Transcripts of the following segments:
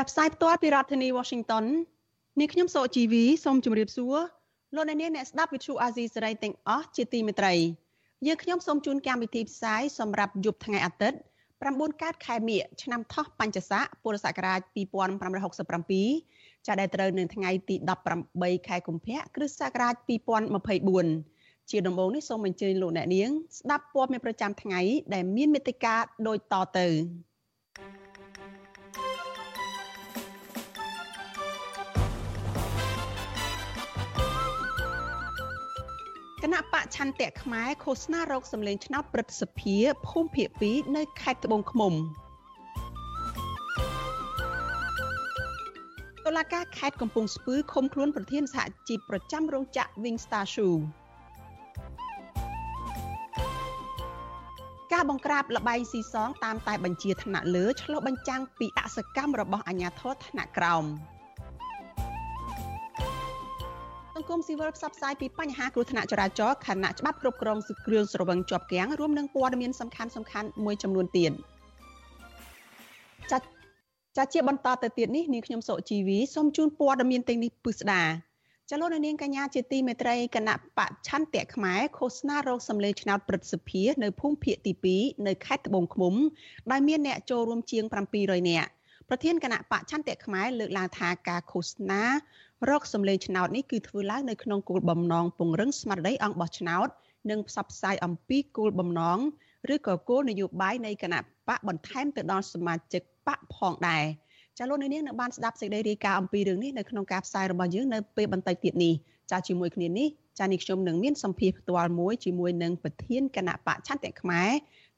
ចាប់ផ្សាយផ្ទាល់ពីរដ្ឋធានី Washington នាងខ្ញុំសកជីវីសូមជម្រាបសួរលោកអ្នកនាងអ្នកស្ដាប់ Vuthu Azizi Serai ទាំងអស់ជាទីមេត្រីយើងខ្ញុំសូមជូនកម្មវិធីផ្សាយសម្រាប់យប់ថ្ងៃអាទិត្យ9កើតខែមិញឆ្នាំថោះបัญចស័កពុរសករាជ2567ចាប់ដែលត្រូវនៅថ្ងៃទី18ខែកុម្ភៈគ្រិស្តសករាជ2024ជាដំបូងនេះសូមអញ្ជើញលោកអ្នកនាងស្ដាប់ព័ត៌មានប្រចាំថ្ងៃដែលមានមេត្តាដូចតទៅ ណៈបកឆន្ទៈខ្មែរឃោសនារោគសម្លេងឆ្នោតព្រឹទ្ធសភាភូមិភាគ2នៅខេត្តត្បូងឃ្មុំតុលាការខេត្តកំពង់ស្ពឺឃុំខ្លួនប្រធានសហជីពប្រចាំរោងចក្រ Wingstar Shoe ការបង្ក្រាបលបែងស៊ីសងតាមតែបញ្ជាថ្នាក់លើឆ្លុះបញ្ចាំងពីអសកម្មរបស់អាជ្ញាធរថ្នាក់ក្រោម។ គមស៊ីវិលផ្សព្វផ្សាយពីបញ្ហាគ្រោះថ្នាក់ចរាចរណ៍ខណៈច្បាប់គ្រប់គ្រងគ្រឿងស្រវឹងជាប់គាំងរួមនឹងព័ត៌មានសំខាន់សំខាន់មួយចំនួនទៀតចាត់ចាត់ជាបន្តទៅទៀតនេះនាងខ្ញុំសុជីវីសូមជូនព័ត៌មានទាំងនេះពិស្ដាចលនានាងកញ្ញាជាទីមេត្រីគណៈបច្ឆន្ទៈខ្មែរឃោសនារោគសម្លេងឆ្នោតព្រឹទ្ធសភានៅភូមិភាគទី2នៅខេត្តត្បូងឃ្មុំដែលមានអ្នកចូលរួមជាង700នាក់ប្រធានគណៈបច្ឆន្ទៈខ្មែរលើកឡើងថាការឃោសនា រកសម្លេងឆ្នោតនេះគឺធ្វើឡើងនៅក្នុងគោលបំណងពង្រឹងស្មារតីអង្គបោះឆ្នោត និងផ្សព្វផ្សាយអំពីគោលបំណងឬក៏គោលនយោបាយនៃគណៈបកបន្ថែមទៅដល់សមាជិកបកផងដែរចាលោកនាងនៅបានស្ដាប់សេចក្តីរាយការណ៍អំពីរឿងនេះនៅក្នុងការផ្សាយរបស់យើងនៅពេលបន្តិចទៀតនេះចាជាមួយគ្នានេះចានេះខ្ញុំនឹងមានសម្ភារផ្ទាល់មួយជាមួយនឹងប្រធានគណៈបកឆន្ទៈខ្មែរ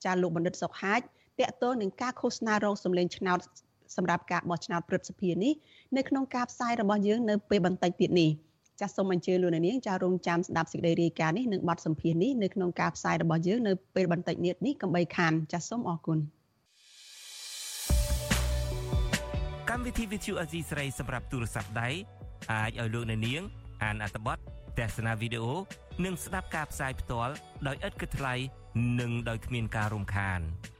ចាលោកបណ្ឌិតសុកហាជតកតងនឹងការឃោសនារោគសម្លេងឆ្នោត សម្រាប់ការបោះឆ្នោតព្រឹទ្ធសភានេះនៅក្នុងការផ្សាយរបស់យើងនៅពេលបន្តិចទៀតនេះចាសសូមអញ្ជើញលោកនាងចារងចាំស្ដាប់សេចក្តីរាយការណ៍នេះនិងបទសម្ភាសន៍នេះនៅក្នុងការផ្សាយរបស់យើងនៅពេលបន្តិចទៀតនេះកំបីខានចាសសូមអរគុណកម្មវិធី Vithu Azizi ស្រីសម្រាប់ទូរស័ព្ទដៃអាចឲ្យលោកនាង អានអត្ថបទទស្សនាវីដេអូនិងស្ដាប់ការផ្សាយផ្ទាល់ដោយឥតគិតថ្លៃនិងដោយគ្មានការរំខាន។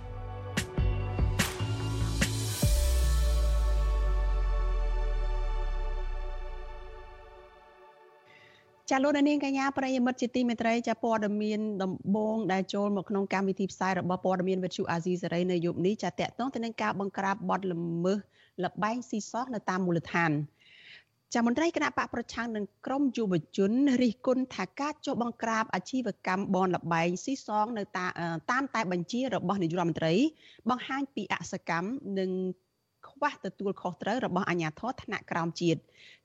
ចាលោកនាងកញ្ញាប្រិយមិត្តជាទីមេត្រីចាព័ត៌មានដំបងដែលចូលមកក្នុងកម្មវិធីផ្សាយរបស់ព័ត៌មានវិទ្យុអាស៊ីសេរីនៅយប់នេះចាតកតងទៅនឹងការបង្ក្រាបបទល្មើសលបែងស៊ីសោះនៅតាមមូលដ្ឋានចាមន្ត្រីគណៈបកប្រឆាំងនឹងក្រមយុវជនរិះគន់ថាការចុះបង្ក្រាបអាជីវកម្មបនលបែងស៊ីសងនៅតាមតែបញ្ជារបស់នាយករដ្ឋមន្ត្រី បង្ហាញពីអសកម្មនិង ខ្វះទទួលខុសត្រូវរបស់អាជ្ញាធរថ្នាក់ក្រោមជាតិ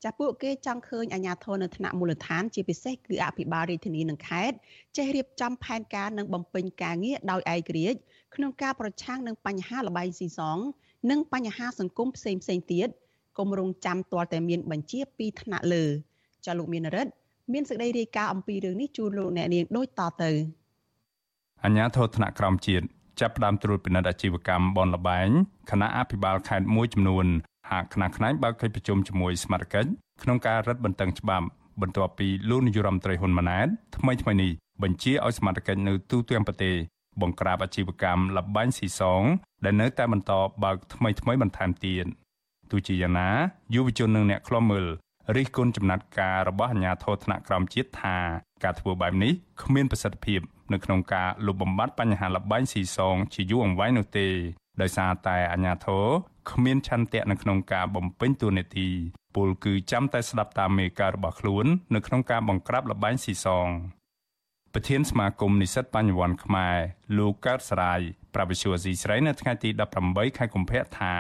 ចាពួកគេចង់ឃើញអាជ្ញាធរនៅថ្នាក់មូលដ្ឋានជាពិសេសគឺអភិបាលរាជធានីនិងខេត្តចេះរៀបចំផែនការនិងបំពេញការងារដោយឯករាជ្យក្នុងការប្រឆាំងនឹងបញ្ហាលបែងស៊ីសង និងបញ្ហាសង្គមផ្សេងផ្សេងទៀតគម្រោងចាំទាល់តែមានបញ្ជាពីថ្នាក់លើចាលោកមានរិទ្ធមានសេចក្តីរាយការណ៍អំពីរឿងនេះជូនលោកអ្នកនាងដូចតទៅអញ្ញាធរថ្នាក់ក្រោមជាតិ ចាប់ផ្ដើមត្រួតពិនិត្យអាជីវកម្មបនលបែងគណៈអភិបាលខេត្តមួយចំនួនហាក់ខ្នះខ្នែងបើកកិច្ចប្រជុំជាមួយសមាជិកក្នុងការរឹតបន្តឹងច្បាប់បន្ទាប់ពីលោកនាយរដ្ឋមន្ត្រីហ៊ុនម៉ាណែតថ្មីថ្មីនេះបញ្ជាឲ្យសមាជិកនៅទូទាំងប្រទេសបង្ក្រាបអាជីវកម្មលបែងស៊ីសង ដែលនៅតែបន្តបើកថ្មីថ្មីបន្ថែមទៀតទោះជាយ៉ាងណាយុវជននិងអ្នកខ្លំមើលរិះគន់ចំណាត់ការរបស់អាជ្ញាធរថ្នាក់ក្រោមជាតិថា ការធ្វើបែបនេះគ្មានប្រសិទ្ធភាពនៅក្នុងការលុបបំបាត់បញ្ហាលបែងស៊ីសងជាយូរអង្វែងនោះទេដោយសារតែអាញាធរគ្មានឆន្ទៈនៅក្នុងការបំពេញតួនាទីពលគឺចាំតែស្ដាប់តាមមេការរបស់ខ្លួន នៅក្នុងការបង្ក្រាបលបែងស៊ីសងប្រធានសមាគមនិស្សិតបញ្ញវន្តខ្មែរលោកកើតសរាយប្រវិសុវស៊ីស្រីនៅថ្ងៃទី18ខែកុម្ភៈថា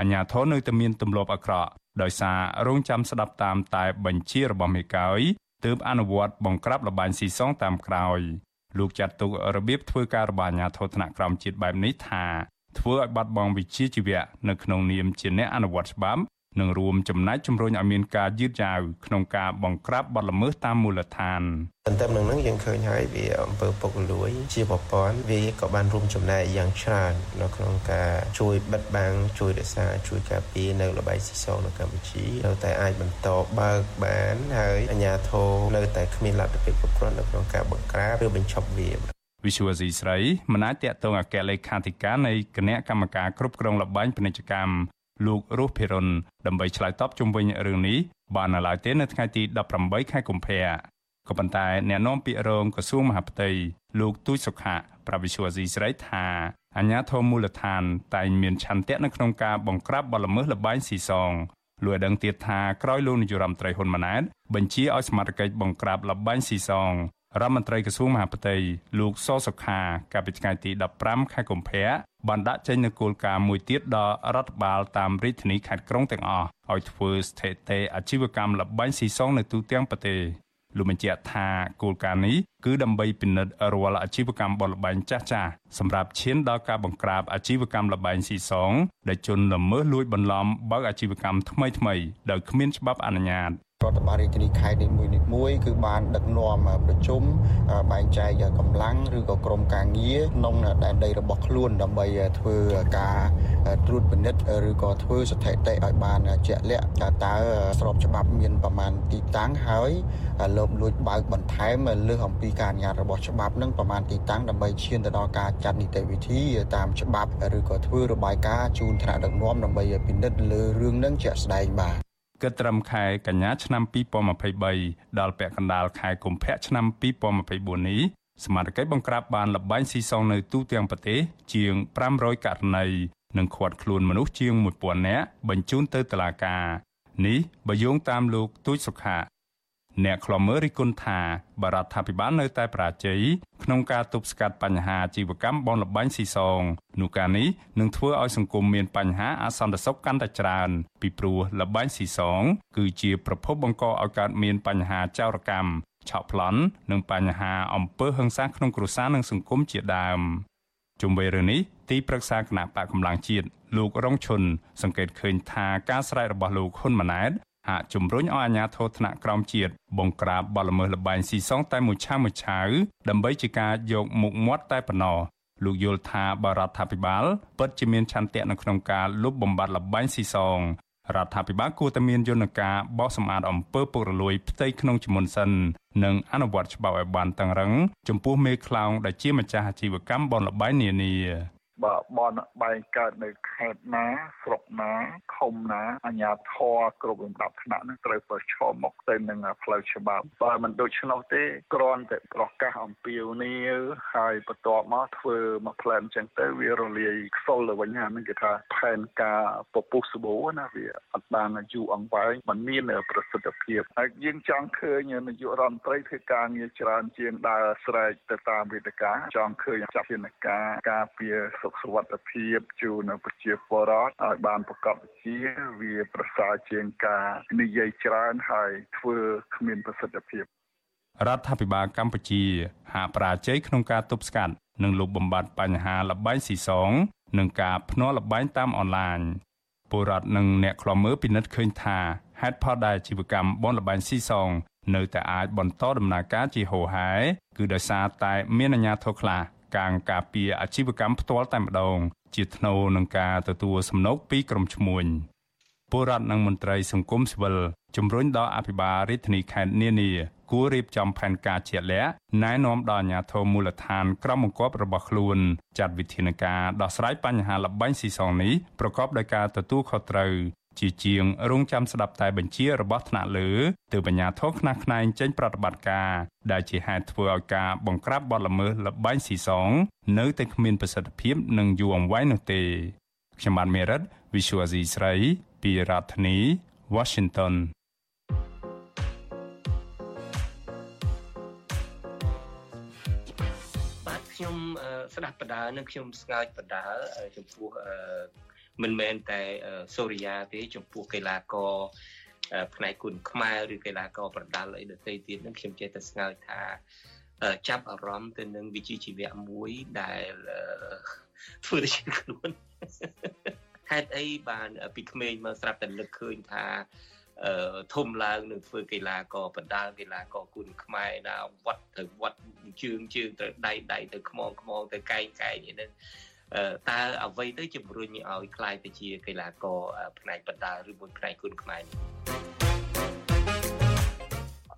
អាញាធរនៅតែមានទម្លាប់អាក្រក់ដោយសាររងចាំស្ដាប់តាមតែបញ្ជារបស់មេកោយ ទើបអនុវត្តបង្ក្រាបលបែងស៊ីសងតាមក្រោយលោកចាត់ទុករបៀបធ្វើការរបស់អាញាធរថ្នាក់ក្រោមជាតិបែបនេះថាធ្វើឲ្យបាត់បង់វិជ្ជាជីវៈនៅក្នុងនាមជាអ្នកអនុវត្តច្បាប់ និងរួមចំណែកជំរុញឲ្យមានការយឺតយ៉ាវក្នុងការបង្ក្រាបបទល្មើសតាមមូលដ្ឋានទន្ទឹមនឹងនឹងយើងឃើញហើយវាអំពើពុករលួយ ជាប្រព័ន្ធវាក៏បានរួមចំណែកយ៉ាងច្រើននៅក្នុងការជួយបិទបាំងជួយរក្សាជួយការពារនៅលបែងស៊ីសងនៅកម្ពុជានៅតែអាចបន្តបើកបានហើយអាជ្ញាធរនៅតែគ្មានលទ្ធភាពគ្រប់គ្រាន់នៅក្នុងការបង្ក្រាបឬបញ្ឈប់វាវិសុវស៊ីស្រីមិនអាចតាក់ទងអគ្គលេខាធិការនៃគណៈកម្មការគ្រប់គ្រងលបែងពាណិជ្ជកម្ម លោករស់ភិរុនដើម្បីឆ្លើយតបជុំវិញរឿងនេះបាននៅឡើយទេនៅថ្ងៃទី18ខែកុម្ភៈក៏ប៉ុន្តែអ្នកនាំពាក្យរងក្រសួងមហាផ្ទៃលោកទូចសុខៈប្រវិសុវស៊ីស្រីថាអាញាធមមូលដ្ឋានតែងមានឆន្ទៈនៅក្នុងការបង្ក្រាបបទល្មើសលបែងស៊ីសងលោកឲ្យដឹងទៀតថាក្រោយលោកនាយរដ្ឋមន្ត្រីហ៊ុនម៉ាណែតបញ្ជាឲ្យសមាជិកបង្ក្រាបលបែងស៊ីសង រដ្ឋមន្ត្រីក្រសួងមហាផ្ទៃលោកសសុខាកាលពីថ្ងៃទី15ខែកុម្ភៈបានដាក់ចេញនូវគោលការណ៍មួយទៀតដល់រដ្ឋបាលតាមរាជធានីខេត្តក្រុងទាំងអស់ឲ្យធ្វើស្ថិតិអាជីវកម្មលបែងស៊ីសងនៅទូទាំងប្រទេសលោកបញ្ជាក់ថាគោលការណ៍នេះគឺដើម្បីពិនិត្យរាល់អាជីវកម្មបលបែងចាស់ចាស់សម្រាប់ឈានដល់ការបង្ក្រាបអាជីវកម្មលបែងស៊ីសងដែលជន់ល្មើសលួចបន្លំបើកអាជីវកម្មថ្មីៗដោយគ្មានច្បាប់អនុញ្ញាត រដ្ឋបាលរាជធានីខេត្តនីមួយមួយគឺបានដឹកនាំប្រជុំបែងចែកកម្លាំងឬក៏ក្រុមការងារក្នុងដែនដីរបស់ខ្លួនដើម្បីធ្វើការត្រួតពិនិត្យឬក៏ធ្វើស្ថិតិឲ្យបានជាក់លាក់ថាតើស្របច្បាប់មានប្រមាណទីតាំងហើយលោបលួចបើកបន្ថែមលើសអំពីការអនុញ្ញាតរបស់ច្បាប់នឹងប្រមាណទីតាំងដើម្បីឈានទៅដល់ការចាត់នីតិវិធីតាមច្បាប់ឬក៏ធ្វើរបាយការណ៍ជូនថ្នាក់ដឹកនាំដើម្បីពិនិត្យលើរឿងនឹងជាក់ស្ដែងបាទ គិតត្រឹមខែកញ្ញាឆ្នាំ2023ដល់ពាក់កណ្ដាលខែកុម្ភៈឆ្នាំ2024នេះសមាជិកបង្ក្រាបបានលបែងស៊ីសងនៅទូទាំងប្រទេសជាង500ករណីនិងឃាត់ខ្លួនមនុស្សជាង1000នាក់បញ្ជូនទៅតុលាការនេះបើយោងតាមលោកទូចសុខា អ្នកខ្លមើរិគុណថាបរដ្ឋាភិបាលនៅតែប្រាជ័យក្នុងការទប់ស្កាត់បញ្ហាជីវកម្មបនលបាញ់ស៊ីសងនោះការនេះនឹងធ្វើឲ្យសង្គមមានបញ្ហាអសន្តិសុខកាន់តែច្រើន ពីព្រោះលបាញ់ស៊ីសង គឺជាប្រភពបង្កឲ្យកើតមានបញ្ហាចោរកម្មឆក់ប្លន់និងបញ្ហាអំពើហិង្សាក្នុងគ្រួសារនិងសង្គមជាដើមជុំវិញរឿងនេះទីប្រឹក្សាគណៈបកកម្លាំងជាតិលោករងឈុនសង្កេតឃើញថាការស្រែករបស់លោកហ៊ុនម៉ាណែត ហាក់ជំរុញឲ្យអាជ្ញាធរថ្នាក់ក្រោមជាតិបង្ក្រាបបទល្មើសល្បែងស៊ីសងតែមួយឆាវមួយឆាវដើម្បីជាការយកមុខមាត់តែប៉ុណ្ណោះលោកយល់ថាបរដ្ឋាភិបាលពិតជាមានឆន្ទៈនៅក្នុងការលុបបំបាត់ល្បែងស៊ីសងរដ្ឋាភិបាលគួរតែមានយន្តការបោះសម្អាតអំពើពុករលួយផ្ទៃក្នុងជំនន់សិននិងអនុវត្តច្បាប់ឲ្យបានតឹងរឹងចំពោះមេខ្លោងដែលជាម្ចាស់អាជីវកម្មបនលបែងនានា បើបនបែងកើតនៅខេត្តណា ស្រុកណាឃុំណាអាជ្ញាធរគ្រប់លំដាប់ថ្នាក់នឹងត្រូវប្រឈមមុខទៅនឹងផ្លូវច្បាប់បើមិនដូច្នោះទេគ្រាន់តែប្រកាសអំពាវនាវហើយបន្ទាប់មកធ្វើមកផ្លែនចឹងទៅវារលាយខ្សលទៅវិញហ្នឹងគេថាផែនការពពុះសបោណាវាអត់បានយូរអង្វែងมันមានប្រសិទ្ធភាពហើយយើងចង់ឃើញនាយករដ្ឋមន្ត្រីធ្វើការងារច្រើនជាងដើរស្រែកទៅតាមវេទិកាចង់ឃើញចាត់វិធានការការពារសុខសុវត្ថិភាពជូនប្រជាពលរដ្ឋឲ្យបានប្រកបជាវាប្រសើរជាងការនិយាយច្រើនហើយធ្វើគ្មានប្រសិទ្ធភាពរដ្ឋាភិបាលកម្ពុជាហាក់ប្រាជ័យក្នុងការទប់ស្កាត់និងលុបបំបាត់បញ្ហាលបែងស៊ីសង និងការភ្នាល់លបែងតាមអនឡាញពលរដ្ឋនិងអ្នកខ្លាំមើលពិនិត្យឃើញថាហេតុផលដែលជីវកម្មបនលបែងស៊ីសង នៅតែអាចបន្តដំណើរការជាហូរហែគឺដោយសារតែមានអាជ្ញាធរខ្លះ កាងការពារអាជីវកម្មផ្ទាល់តែម្ដង ជាថ្នូរនឹងការទទួលសំណូកពីក្រុមឈ្មួញពលរដ្ឋនិងមន្ត្រីសង្គមស៊ីវិលជំរុញដល់អភិបាលរាជធានីខេត្តនានាគួររៀបចំផែនការជាក់លាក់ណែនាំដល់អាជ្ញាធរមូលដ្ឋានក្រមបង្គាប់របស់ខ្លួនចាត់វិធានការដោះស្រាយបញ្ហាលបែងស៊ីសងនេះប្រកបដោយការទទួលខុសត្រូវ ជាជាងរងចាំស្ដាប់តែបញ្ជារបស់ថ្នាក់លើទើបអាជ្ញាធរខ្នះខ្នែងចេញប្រតិបត្តិការដែលជាហេតុធ្វើឲ្យការបង្ក្រាបបទល្មើសលបែងស៊ីសង នៅតែគ្មានប្រសិទ្ធភាពនិងយូរអង្វែងនោះទេខ្ញុំបានមេរិត Visual Asia ស្រីពីរដ្ឋធានី Washington បាទខ្ញុំស្ដាប់បដានិងខ្ញុំស្ងើចបដាចំពោះ មិនមែនតែសូរិយាទេចំពោះកីឡាករផ្នែកគុណខ្មែរឬកីឡាករប្រដាល់អីដទៃទៀតនឹងខ្ញុំចេះតែស្ងើចថាចាប់អារម្មណ៍ទៅនឹងវិជ្ជាជីវៈមួយដែលធ្វើទៅជាខ្លួនហេតុអីបានពីក្មេងមកស្រាប់តែនឹកឃើញថាអឺធំឡើងនឹងធ្វើកីឡាករបដាល់កីឡាករគុណខ្មែរណាវត្តទៅវត្តជើងជើងទៅដៃដៃទៅខ្មងខ្មងទៅកែងកែងនេះ តើអ្វីទៅជំរុញឲ្យខ្លាយទៅជាកីឡាករផ្នែកបដាឬមួយផ្នែកគុណខ្មែរ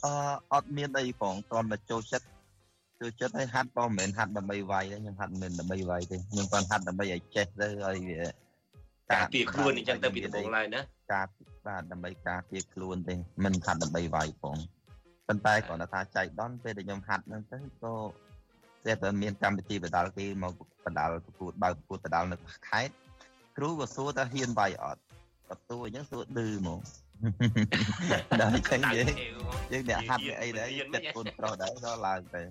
អឺអត់មានអីផងគ្រាន់តែចូលចិត្តចូលចិត្តឲ្យហាត់ក៏មិនមែនហាត់ដើម្បីវាយទេខ្ញុំហាត់មិនដើម្បីវាយទេខ្ញុំគាត់ហាត់ដើម្បីឲ្យចេះទៅឲ្យវាការពារខ្លួនអញ្ចឹងទៅពីដំបូងឡើយណាការបាទដើម្បីការពារខ្លួនទេមិនហាត់ដើម្បីវាយផងប៉ុន្តែគ្រាន់តែថាចៃដន្យពេលដែលខ្ញុំហាត់ហ្នឹងទៅក៏តែតែមានកម្មវិធីបដាល់គេមកប ដាល់ប្រកួតបើកប្រកួតបដាល់នៅខេត្តគ្រូក៏សួរថាហ៊ានវាយអត់បន្ទូអញ្ចឹងសួរឌឺមកដល់ចឹងយើងយើងអ្នកហាត់អីដែរចិត្តគុណប្រុសដែរក៏ឡើងទៅ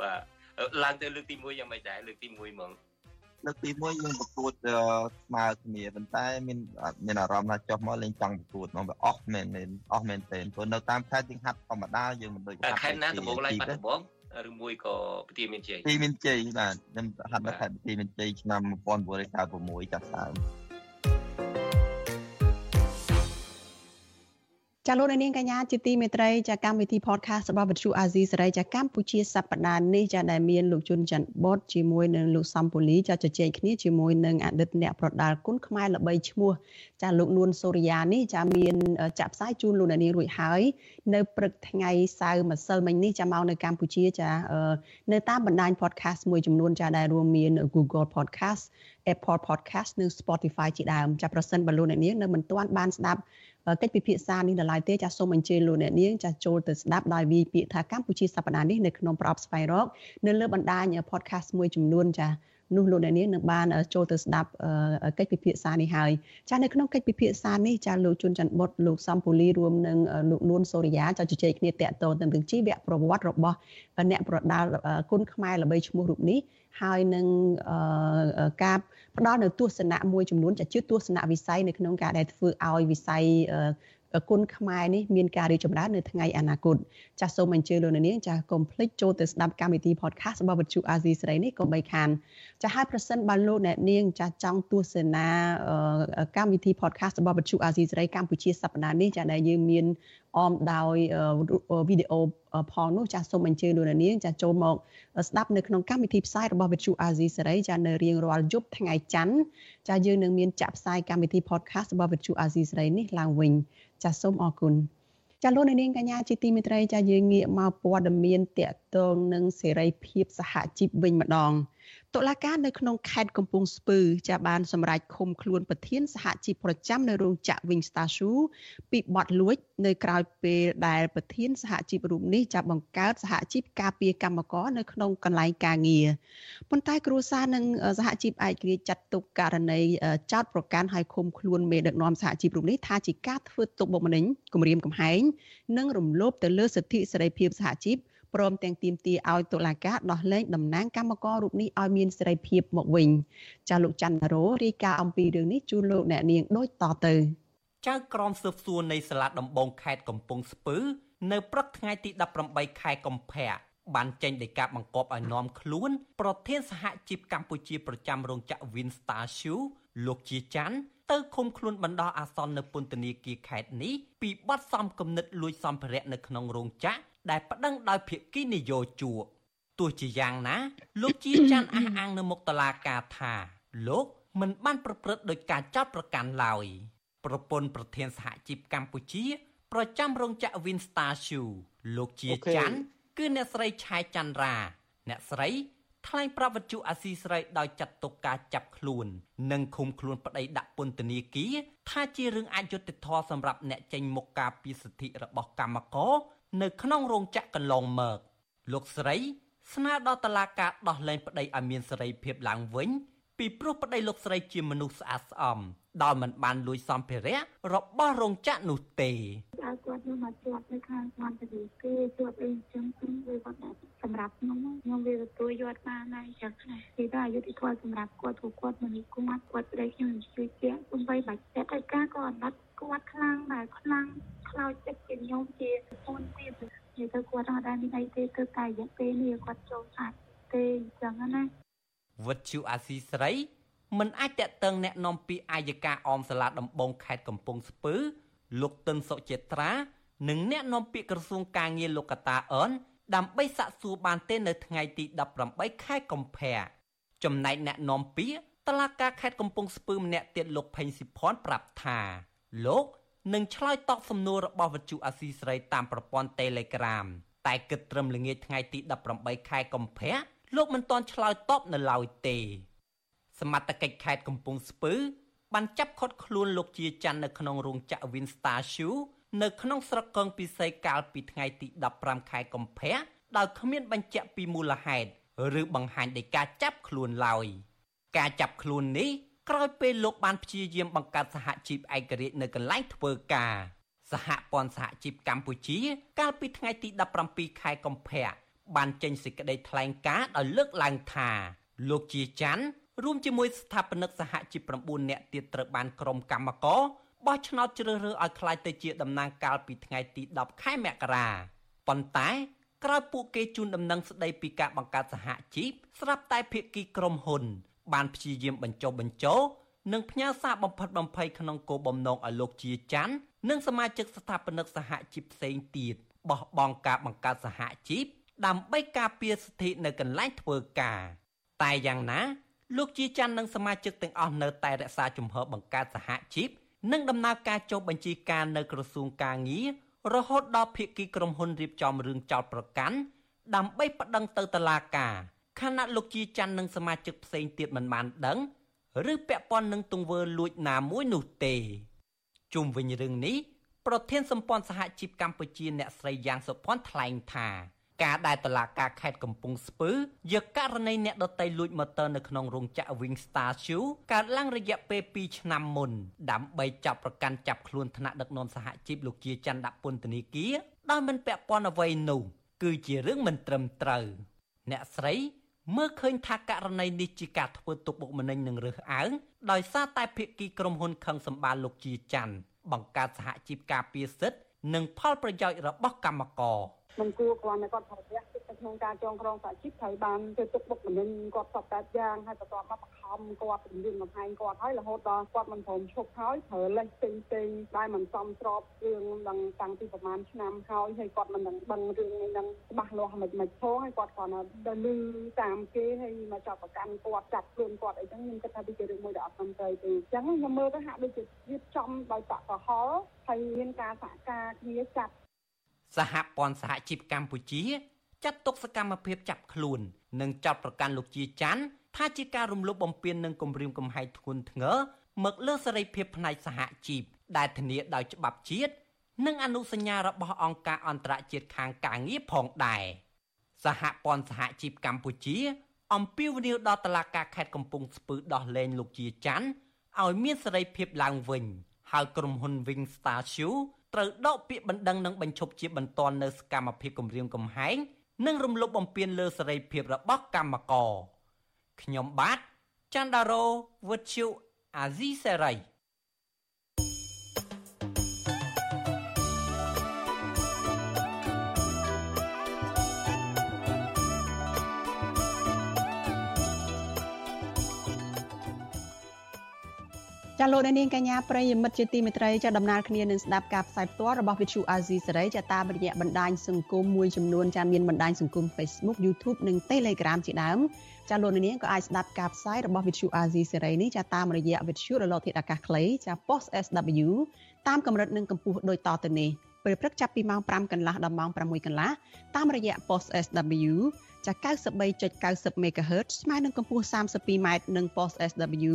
បាទឡើងទៅលើកទី1យ៉ាងម៉េចដែរលើកទី1ហ្មងលើកទី1យើងប្រកួតស្មើគ្នាប៉ុន្តែមានមានអារម្មណ៍ថាចុះមកលេងចង់ប្រកួតមកវាអស់មែនមែនអស់មែនទេព្រោះនៅតាមខេត្តយើងហាត់ធម្មតាយើងមិនដូចខេត្តណាដំបងឡើងបាត់ដំបង ឬមួយក៏ពទាមានជ័យទីមានជ័យបាទខ្ញុំហាត់នៅខេត្តទីមានជ័យឆ្នាំ1996ចាប់ដើម ចាលោកនាងកញ្ញាជាទីមេត្រីចាកម្មវិធី podcast របស់វិទ្យុអាស៊ីសេរីចាកម្ពុជាសប្តាហ៍នេះចាដែលមានលោកជុនច័ន្ទបតជាមួយនឹងលោកសំពូលីចាជជែកគ្នាជាមួយនឹងអតីតអ្នកប្រដាល់គុណខ្មែរល្បីឈ្មោះចាលោកនួនសូរិយានេះចាមានចាក់ផ្សាយជូនលោកនាងរួចហើយនៅព្រឹកថ្ងៃសៅរ៍ម្សិលមិញនេះចាមកនៅកម្ពុជាចានៅតាមបណ្ដាញ podcast មួយចំនួនចាដែលរួមមាន Google Podcast Apple Podcast និង Spotify ជាដើមចាប្រសិនបើលោកអ្នកនាងនៅមិនទាន់បានស្ដាប់ កិច្ចពិភាក្សានេះដល់ឡើយទេចាសូមអញ្ជើញលោកអ្នកនាងចាចូលទៅស្ដាប់ដោយវាយពាក្យថាកម្ពុជាសប្តាហ៍នេះនៅក្នុងប្រអប់ស្វែងរកនៅលើបណ្ដាញ podcast មួយចំនួនចា នោះលោកអ្នកនាងនឹងបានចូលទៅស្ដាប់កិច្ចពិភាក្សានេះហើយចានៅក្នុងកិច្ចពិភាក្សានេះចាលោកជុនច័ន្ទបុតលោកសំពូលីរួមនឹងលោកនួនសូរិយាចាជជែកគ្នាតាក់ទងទៅនឹងជីវប្រវត្តិរបស់អ្នកប្រដាល់គុណខ្មែរល្បីឈ្មោះរូបនេះហើយនឹងការផ្ដល់នៅទស្សនៈមួយចំនួនជាទស្សនៈវិស័យនៅក្នុងការដែលធ្វើឲ្យវិស័យ គុណខ្មែរនេះមានការរីកចម្រើននៅថ្ងៃអនាគតចាសសូមអញ្ជើញលោកនាងចាសកុំភ្លេចចូលទៅស្ដាប់កម្មវិធី podcast របស់វិទ្យុអាស៊ីសេរីនេះកុំបីខានចាសហើយប្រសិនបើលោកអ្នកនាងចាសចង់ទស្សនាកម្មវិធី podcast របស់វិទ្យុអាស៊ីសេរីកម្ពុជាសប្តាហ៍នេះចាសដែលយើងមានអមដោយវីដេអូ ផងនោះចាសសូមអញ្ជើញលោកនាងចាសចូលមកស្ដាប់នៅក្នុងកម្មវិធីផ្សាយរបស់វិទ្យុអាស៊ីសេរីចាសនៅរៀងរាល់យប់ថ្ងៃច័ន្ទចាសយើងនឹងមានចាក់ផ្សាយកម្មវិធី podcast របស់វិទ្យុអាស៊ីសេរីនេះឡើងវិញចាសសូមអរគុណចាលោកនាងកញ្ញាជាទីមេត្រីចាយើងងាកមកព័ត៌មានតកតងនឹងសេរីភាពសហជីពវិញម្ដង តុលាការនៅក្នុងខេត្តកំពង់ស្ពឺចាបានសម្រេចឃុំខ្លួនប្រធានសហជីពប្រចាំនៅរោងចក្រ Wingstar Shoe ពីបទលួច នៅក្រៅពេលដែលប្រធានសហជីពរូបនេះចាប់បង្កើតសហជីពការពារកម្មករនៅក្នុងកន្លែងការងារប៉ុន្តែគ្រួសារនិងសហជីពឯករាជ្យចាត់ទុកករណីចោតប្រកាន់ឲ្យឃុំខ្លួនមេដឹកនាំសហជីពរូបនេះថាជាការធ្វើទុកបុកម្នេញគំរាមកំហែងនិងរំលោភទៅលើសិទ្ធិសេរីភាពសហជីព ព្រមទាំងទាមទារឲ្យតុលាការដោះលែងតំណាងកម្មកររូបនេះឲ្យមានសេរីភាពមកវិញចាលោកច័ន្ទរោរាយការណ៍អំពីរឿងនេះជូនលោកអ្នកនាងដូចតទៅចៅក្រមស៊ើបសួរនៃសាលាដំបងខេត្តកំពង់ស្ពឺនៅព្រឹកថ្ងៃទី18ខែកុម្ភៈបានចេញដីកាបង្គាប់ឲ្យនាំខ្លួន ប្រធានសហជីពកម្ពុជាប្រចាំរោងចក្រ Winstar Shoe លោកជាច័ន្ទទៅឃុំខ្លួនបណ្ដោះអាសន្ននៅពន្ធនាគារខេត្តនេះពីបទសំគំនិតលួចសម្ភារៈនៅក្នុងរោងចក្រ ដែលប្តឹងដោយភាគីនយោជកទោះជាយ៉ាងណា លោកជាចាន់អះអាងនៅមុខតឡាការថា លោកមិនបានប្រព្រឹត្តដោយការចោទប្រកាន់ឡើយប្រពន្ធប្រធានសហជីពកម្ពុជា ប្រចាំរោងចក្រ Winstar Shoe លោកជាចាន់គឺអ្នកស្រីឆាយច័ន្ទរា អ្នកស្រីថ្លែងប្រាប់វិទ្យុអាស៊ីសេរីដោយចាត់ទុកការចាប់ខ្លួន និងឃុំខ្លួនប្តីដាក់ពន្ធនាគារថាជារឿងអយុត្តិធម៌សម្រាប់អ្នកចេញមុខការពីសិទ្ធិរបស់កម្មករ នៅក្នុងរោងចក្រកន្លងមកលោកស្រី ស្នើដល់តុលាការដោះលែងប្តីឲ្យមានសេរីភាពឡើងវិញ ពីព្រោះប្តីលោកស្រីជាមនុស្សស្អាតស្អំដោយមិនបានលួចសម្ភារៈរបស់រោងចក្រនោះទេឲ្យគាត់នោះមកជាប់នៅខាងមន្តវិគេជាប់អីចឹងគឺវាគាត់ដែរសម្រាប់ខ្ញុំខ្ញុំវាទទួលយកបានហើយចឹងណាគេថាអយុធធម៌សម្រាប់គាត់ព្រោះគាត់មិនគាត់គាត់ប្តីខ្ញុំជួយជាទំបីបាច់តែតែការក៏អត់គាត់ខ្លាំងដែរខ្លាំង ខ្លោចចិត្តជាខ្ញុំជាពូនទៀតនិយាយទៅគាត់អត់ដែរមានអីទេគឺតែរយៈពេលនេះគាត់ចូលអាចទេចឹងណាវត្តជូអាស៊ីស្រីមិនអាចតេតឹងแนะនាំពីអាយកាអមសាលាដំបងខេត្តកំពង់ស្ពឺលោកតិនសុចេត្រា និងអ្នកនាំពាក្យក្រសួងការងារលោកកតាអនដើម្បីសាកសួរបានទេនៅថ្ងៃទី18ខែកុម្ភៈចំណែកអ្នកនាំពាក្យតឡាការខេត្តកំពង់ស្ពឺម្នាក់ទៀតលោកផេងស៊ីផនប្រាប់ថាលោក នឹងឆ្លើយតបសំណួររបស់វិទ្យុអាស៊ីសេរីតាមប្រព័ន្ធ Telegram តែគិតត្រឹមល្ងាចថ្ងៃទី18ខែកុម្ភៈលោកមិនទាន់ឆ្លើយតបនៅឡើយទេ សមត្ថកិច្ចខេត្តកំពង់ស្ពឺបានចាប់ឃាត់ខ្លួនលោកជាច័ន្ទនៅក្នុងរោងចក្រ Winstar Shoe នៅក្នុងស្រុកកងពិសីកាលពីថ្ងៃទី15ខែកុម្ភៈដោយគ្មានបញ្ជាក់ពីមូលហេតុឬបង្ហាញដោយការចាប់ខ្លួនឡើយការចាប់ខ្លួននេះ ក្រោយពេលលោកបានព្យាយាមបង្កើតសហជីពឯករាជ្យនៅកន្លែងធ្វើការសហព័ន្ធសហជីពកម្ពុជា កាលពីថ្ងៃទី17ខែកុម្ភៈបានចេញសេចក្តីថ្លែងការណ៍ដោយលើកឡើងថាលោកជាច័ន្ទរួមជាមួយស្ថាបនិកសហជីព9នាក់ទៀតត្រូវបានក្រុមកម្មការបោះឆ្នោតជ្រើសរើសឲ្យក្លាយទៅជាតំណាងកាលពីថ្ងៃទី10ខែមករាប៉ុន្តែក្រោយពួកគេជូនដំណឹងស្ដីពីការបង្កើតសហជីពស្រាប់តែភាគីក្រុមហ៊ុន បានព្យាយាមបញ្ចុះបញ្ចោនិងផ្ញើសារបំផិតបំភ័យក្នុងគោលបំណងឲ្យលោកជាច័ន្ទនិងសមាជិកស្ថាបនិកសហជីពផ្សេងទៀតបោះបង់ការបង្កើតសហជីពដើម្បីការពារសិទ្ធិនៅកន្លែងធ្វើការតែយ៉ាងណាលោកជាច័ន្ទនិងសមាជិកទាំងអស់នៅតែរក្សាជំហរបង្កើតសហជីពនិងដំណើរការចុះបញ្ជីការនៅក្រសួងការងាររហូតដល់ភាគីក្រុមហ៊ុនរៀបចំរឿងចោតប្រកាន់ដើម្បីប្តឹងទៅតុលាការ ខណៈលោកជាច័ន្ទនិងសមាជិកផ្សេងទៀតមិនបានដឹងឬពាក់ព័ន្ធនឹងទង្វើលួចណាមួយនោះទេជុំវិញរឿងនេះប្រធានសម្ព័ន្ធសហជីពកម្ពុជាអ្នកស្រីយ៉ាងសុភ័ណ្ឌថ្លែងថាការដែលតឡាការខេត្តកំពង់ស្ពឺយកករណីអ្នកដតីលួចម៉ូទ័រនៅក្នុងរោងចក្រ Wingstar Shoe កើតឡើងរយៈពេល2ឆ្នាំមុនដើម្បីចាប់ប្រកាន់ចាប់ខ្លួនថ្នាក់ដឹកនាំសហជីពលោកជាច័ន្ទដាក់ពន្ធនាគារដោយមិនពាក់ព័ន្ធអ្វីនោះគឺជារឿងមិនត្រឹមត្រូវអ្នកស្រី មើលឃើញថាករណីនេះជាការធ្វើទុកបុកម្នេញនឹងរើសអើងដោយសារតែភាគីក្រុមហ៊ុនខឹងសម្បាលលោកជាច័ន្ទបង្កើតសហជីពការពារសិទ្ធិនិងផលប្រយោជន៍របស់កម្មករ មិនគួរគ្រាន់តែគាត់ប្រយ័ត្នទៅក្នុងការចងក្រងសហជីពត្រូវបានធ្វើទុកបុកម្នេញគាត់សពតែយ៉ាងហើយបន្ទាប់មកបង្ខំគាត់ពង្រៀនកំហែងគាត់ហើយរហូតដល់គាត់មិនព្រមឈប់ហើយប្រើលេសផ្សេងផ្សេងដែលមិនសមស្របរឿងដល់តាំងពីប្រហែលឆ្នាំហើយហើយគាត់មិនដឹងដឹងរឿងនេះនឹងច្បាស់លាស់មិនមិនផងហើយគាត់គាត់ដល់លឺតាមគេហើយមកចាប់ប្រកាន់គាត់ចាប់ខ្លួនគាត់អីចឹងខ្ញុំគិតថាវាជារឿងមួយដែលអត់សមត្រូវទេអញ្ចឹងខ្ញុំមើលទៅហាក់ដូចជារៀបចំដោយបកកហល់ហើយមានការសហការគ្នាចាត់ សហព័ន្ធសហជីពកម្ពុជាចាត់ទុកសកម្មភាពចាប់ខ្លួន និងចាត់ប្រកាន់លោកជាច័ន្ទថាជាការរំលោភបំពាននិងគំរាមកំហែងធ្ងន់ធ្ងរមកលើសេរីភាពផ្នែកសហជីពដែលធានាដោយច្បាប់ជាតិនិងអនុសញ្ញារបស់អង្គការអន្តរជាតិខាងការងារផងដែរសហព័ន្ធសហជីពកម្ពុជាអំពាវនាវដល់តុលាការខេត្តកំពង់ស្ពឺដោះលែងលោកជាច័ន្ទឲ្យមានសេរីភាពឡើងវិញហើយក្រុមហ៊ុន Wing Star Shoe ត្រូវដកពាក្យបណ្ដឹងនិងបញ្ឈប់ជាបន្ទាន់នៅសកម្មភាពគម្រាមកំហែងនិងរំលោភបំពានលើសេរីភាពរបស់កម្មករខ្ញុំបាទច័ន្ទដារោវុទ្ធុអាស៊ីសេរី ចាលោកនាងកញ្ញាប្រិយមិត្តជាទីមេត្រីចាដំណើរគ្នានឹងស្ដាប់ការផ្សាយផ្ទាល់របស់ Vithu Azizi សេរីចាតាមរយៈបណ្ដាញសង្គមមួយចំនួនចាមានបណ្ដាញសង្គម Facebook YouTube និង Telegram ជាដើមចាលោកនាងក៏អាចស្ដាប់ការផ្សាយរបស់ Vithu Azizi សេរីនេះចាតាមរយៈ Vithu រលកធាតុអាកាសខ្លីចា Post SW តាមកម្រិតនិងកម្ពស់ដូចតទៅនេះពេលព្រឹកចាប់ពីម៉ោង5កន្លះដល់ម៉ោង6កន្លះតាមរយៈ Post SW ចា93.90 MHz ស្មើនឹងកម្ពស់ 32m និង post SW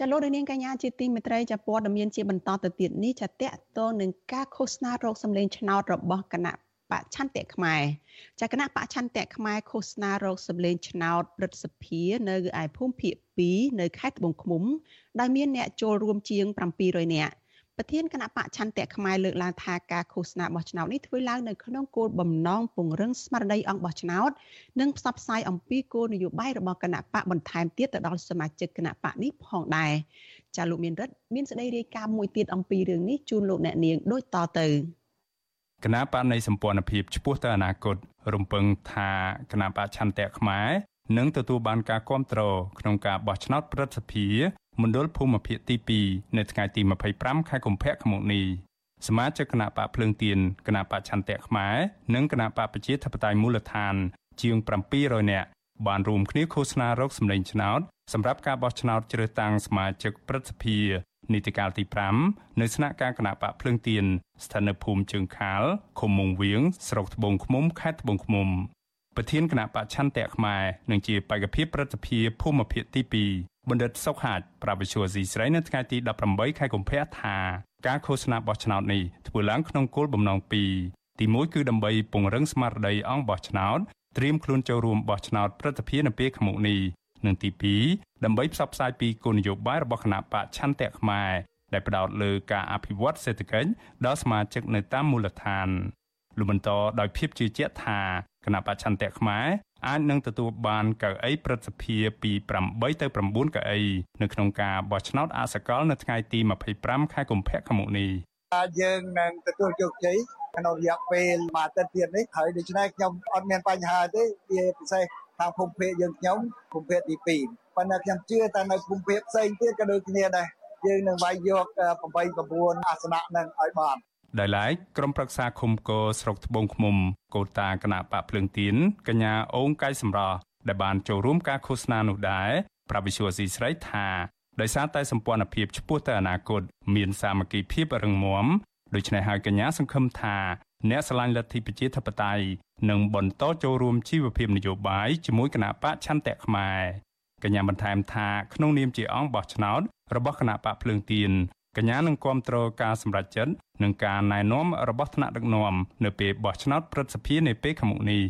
ចាលោកនាងកញ្ញាជាទីមេត្រីចាព័ត៌មានជាបន្តទៅទៀតនេះចាតកតងនឹងការឃោសនារោគសម្លេងឆ្នោតរបស់គណៈបច្ឆន្ទៈខ្មែរចាគណៈបច្ឆន្ទៈខ្មែរឃោសនារោគសម្លេងឆ្នោតព្រឹទ្ធសភានៅឯភូមិភាគ2នៅខេត្តត្បូងឃ្មុំ ដែលមានអ្នកចូលរួមជាង700នាក់ ប្រធានគណៈបច្ឆន្ទៈខ្មែរលើកឡើងថាការឃោសនាបោះឆ្នោតនេះធ្វើឡើងនៅក្នុងគោលបំណងពង្រឹងស្មារតីអង្គបោះឆ្នោតនិងផ្សព្វផ្សាយអំពីគោលនយោបាយរបស់គណៈបកបន្ថែមទៀតទៅដល់សមាជិកគណៈបកនេះផងដែរចាលោកមានរិទ្ធមានសេចក្តីរាយការណ៍មួយទៀតអំពីរឿងនេះជូនលោកអ្នកនាងដូចតទៅគណៈបកនៃសម្ព័ន្ធភាពឆ្ពោះទៅអនាគតរំពឹងថាគណៈបកឆន្ទៈខ្មែរនឹងទទួលបានការគ្រប់គ្រងក្នុងការបោះឆ្នោតប្រសិទ្ធភាព មណ្ឌលភូមិភាគទី2នៅថ្ងៃទី25ខែកុម្ភៈឆ្នាំនេះសមាជិកគណៈបកភ្លើងទៀនគណៈបកឆន្ទៈខ្មែរនិងគណៈបកប្រជាធិបតេយ្យមូលដ្ឋាន ជាង700នាក់បានរួមគ្នាឃោសនារោគសម្លេងឆ្នោតសម្រាប់ការបោះឆ្នោតជ្រើសតាំងសមាជិកព្រឹទ្ធសភានីតិកាលទី5នៅស្នាក់ការគណៈបកភ្លើងទៀនស្ថិតនៅភូមិជើងខាលឃុំមុងវៀងស្រុកត្បូងឃ្មុំខេត្តត្បូងឃ្មុំប្រធានគណៈបច្ឆន្ទៈខ្មែរនិងជាបេក្ខភាពប្រតិភិភូមិភាគទី2 បណ្ឌិតសុកហាជប្រាវិសុយស៊ីស្រីនៅថ្ងៃទី18ខែកុម្ភៈថាការឃោសនាបោះឆ្នោតនេះធ្វើឡើងក្នុងគោលបំណងពីរទី1គឺដើម្បីពង្រឹងស្មារតីអង្គបោះឆ្នោតត្រៀមខ្លួនចូលរួមបោះឆ្នោតប្រតិភិនៅពេលខាងមុខនេះនិងទី2ដើម្បីផ្សព្វផ្សាយពីគោលនយោបាយរបស់គណៈបច្ឆន្ទៈខ្មែរដែលផ្ដោតលើការអភិវឌ្ឍសេដ្ឋកិច្ចដល់សមាជិកនៅតាមមូលដ្ឋាន លោកបន្តដោយភាពជឿជាក់ថាគណៈបច្ឆន្ទៈខ្មែរអាចនឹងទទួលបានកៅអីព្រឹទ្ធសភាពី8ទៅ9កៅអីនៅក្នុងការបោះឆ្នោតអសកលនៅថ្ងៃទី25ខែកុម្ភៈឆ្នាំនេះយើងនឹងទទួលជោគជ័យក្នុងរយៈពេលមួយអាទិត្យទៀតនេះហើយដូច្នេះខ្ញុំអត់មានបញ្ហាទេវាពិសេសខាងភូមិភាគយើងខ្ញុំភូមិភាគទី2ប៉ុន្តែខ្ញុំជឿថានៅភូមិភាគផ្សេងទៀតក៏ដូចគ្នាដែរយើងនឹងវាយយក8 9អាសនៈនឹងឲ្យបាន ដោយឡែកក្រុមប្រឹក្សាឃុំកោស្រុកត្បូងឃ្មុំកោតាគណៈបកភ្លើងទៀនកញ្ញាអូងកៃសម្រស់ដែលបានចូលរួមការឃោសនានោះដែរប្រាប់វិសុវស៊ីស្រីថាដោយសារតែសម្ព័ន្ធភាពឆ្ពោះទៅអនាគតមានសាមគ្គីភាពរឹងមាំដូច្នេះហើយកញ្ញាសង្ឃឹមថាអ្នកស្រឡាញ់លទ្ធិប្រជាធិបតេយ្យនឹងបន្តចូលរួមជីវភាពនយោបាយជាមួយគណៈបកឆន្ទៈខ្មែរកញ្ញាបន្ថែមថាក្នុងនាមជាអង្គបោះឆ្នោតរបស់គណៈបកភ្លើងទៀនកញ្ញានឹងគ្រប់គ្រងការសម្រេចចិត្ត និងការណែនាំរបស់ថ្នាក់ដឹកនាំនៅពេលបោះឆ្នោតព្រឹទ្ធសភានាពេលខាងមុខនេះ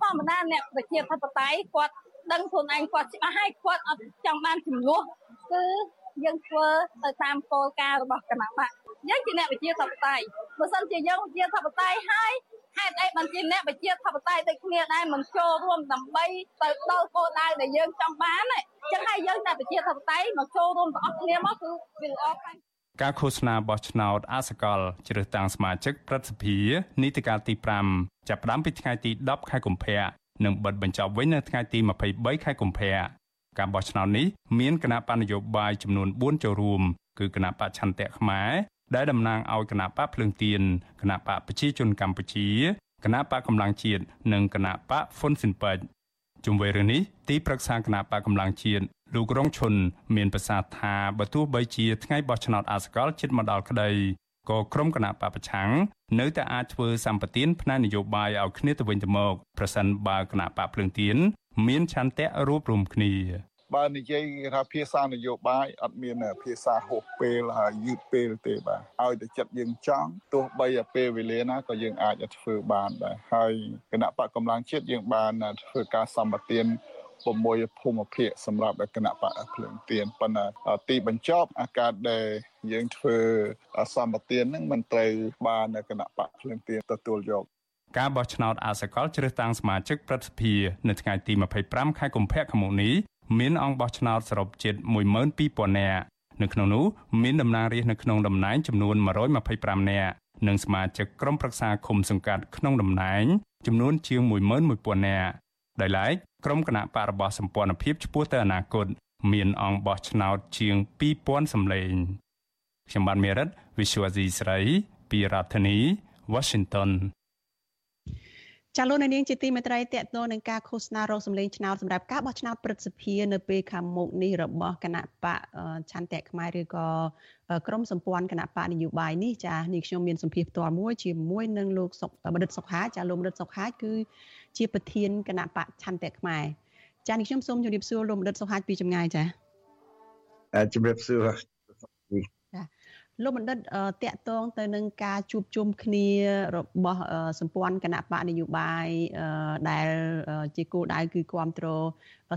ធម្មតាអ្នកប្រជាធិបតេយ្យគាត់ដឹងខ្លួនឯងគាត់ច្បាស់ហើយគាត់អត់ចង់បានចំនួនគឺយើងធ្វើទៅតាមគោលការណ៍របស់គណៈបកយើងជាអ្នកវិជាធិបតេយ្យបើសិនជាយើងវិជាធិបតេយ្យហើយហេតុអីបានជាអ្នកវិជាធិបតេយ្យដូចគ្នាដែរមិនចូលរួមដើម្បីទៅដល់គោលដៅដែលយើងចង់បានទេចឹងហើយយើងតែវិជាធិបតេយ្យមកចូលរួមទាំងអស់គ្នាមកគឺវាល្អខ្លាំង ការឃោសនាបោះឆ្នោតអសកលជ្រើសតាំងសមាជិកព្រឹទ្ធសភានីតិកាលទី5ចាប់ផ្ដើមពីថ្ងៃទី10ខែកុម្ភៈនិងបិទបញ្ចប់វិញនៅថ្ងៃទី23ខែកុម្ភៈការបោះឆ្នោតនេះមានគណៈបញ្ញយោបាយចំនួន4ចូលរួមគឺគណៈបច្ឆន្ទៈខ្មែរដែលតំណាងឲ្យគណៈបកភ្លើងទៀនគណៈបកប្រជាជនកម្ពុជាគណៈបកកម្លាំងជាតិនិងគណៈបកហ្វុនស៊ិនប៉ិចជុំវិញរឿងនេះទីប្រឹក្សាគណៈបកកម្លាំងជាតិ លោករងឈុនមានប្រសាសន៍ថាបើទោះបីជាថ្ងៃបោះឆ្នោតអាសកលជិតមកដល់ក្តីក៏ក្រុមគណៈបពប្រឆាំងនៅតែអាចធ្វើសម្បទានផ្នែកនយោបាយឲ្យគ្នាទៅវិញទៅមកប្រសិនបើគណៈបកភ្លើងទៀនមានឆន្ទៈរួបរមគ្នាបើនិយាយថាភាសានយោបាយអត់មានភាសាហួសពេលហើយយឺតពេលទេបាទឲ្យតែចិត្តយើងចង់ទោះបីពេលវេលាណាក៏យើងអាចធ្វើបានដែរហើយគណៈបកកម្លាំងជាតិយើងបានធ្វើការសម្បទាន 6ភូមិភាគសម្រាប់គណៈបកភ្លើងទៀនប៉ុន្តែទីបញ្ចប់អាកាសដែលយើងធ្វើសម្បទានហ្នឹងមិនត្រូវបានគណៈបកភ្លើងទៀនទទួលយកការបោះឆ្នោតអសកលជ្រើសតាំងសមាជិកព្រឹទ្ធសភានៅថ្ងៃទី25ខែកុម្ភៈឆ្នាំនេះមានអង្គបោះឆ្នោតសរុបជិត12000នាក់នៅក្នុងនោះមានតំណាងរាស្ត្រនៅក្នុងតំណែងចំនួន125នាក់និងសមាជិកក្រុមប្រឹក្សាឃុំសង្កាត់ក្នុងតំណែងចំនួនជាង11000នាក់ដោយឡែក ក្រុមគណៈបករបស់សម្ព័ន្ធភាពឆ្ពោះទៅអនាគតមានអង្គបោះឆ្នោតជាង2000សម្លេងខ្ញុំបានមេរិត Visual C ស្រី ពីរដ្ឋធានី Washington ចាលោកនាងជាទីមេត្រីតកតនឹងការឃោសនារោគសម្លេងឆ្នោតសម្រាប់ការបោះឆ្នោតព្រឹទ្ធសភានៅពេលខាងមុខនេះរបស់គណៈបកឆន្ទៈខ្មែរឬក៏ក្រមសម្ព័ន្ធគណៈបកនយោបាយនេះចានេះខ្ញុំមានសម្ភារផ្ទាល់មួយជាមួយនឹងលោកសុកបណ្ឌិតសុខាចាលោកបណ្ឌិតសុខាគឺជាប្រធានគណៈបកឆន្ទៈខ្មែរចានេះខ្ញុំសូមជម្រាបសួរលោកបណ្ឌិតសុខាពីចម្ងាយចាជម្រាបសួរ លោកបណ្ឌិតតកតងទៅនឹងការជួបជុំគ្នារបស់សម្ព័ន្ធគណៈបកនយោបាយដែលជាគោលដៅគឺគ្រប់គ្រង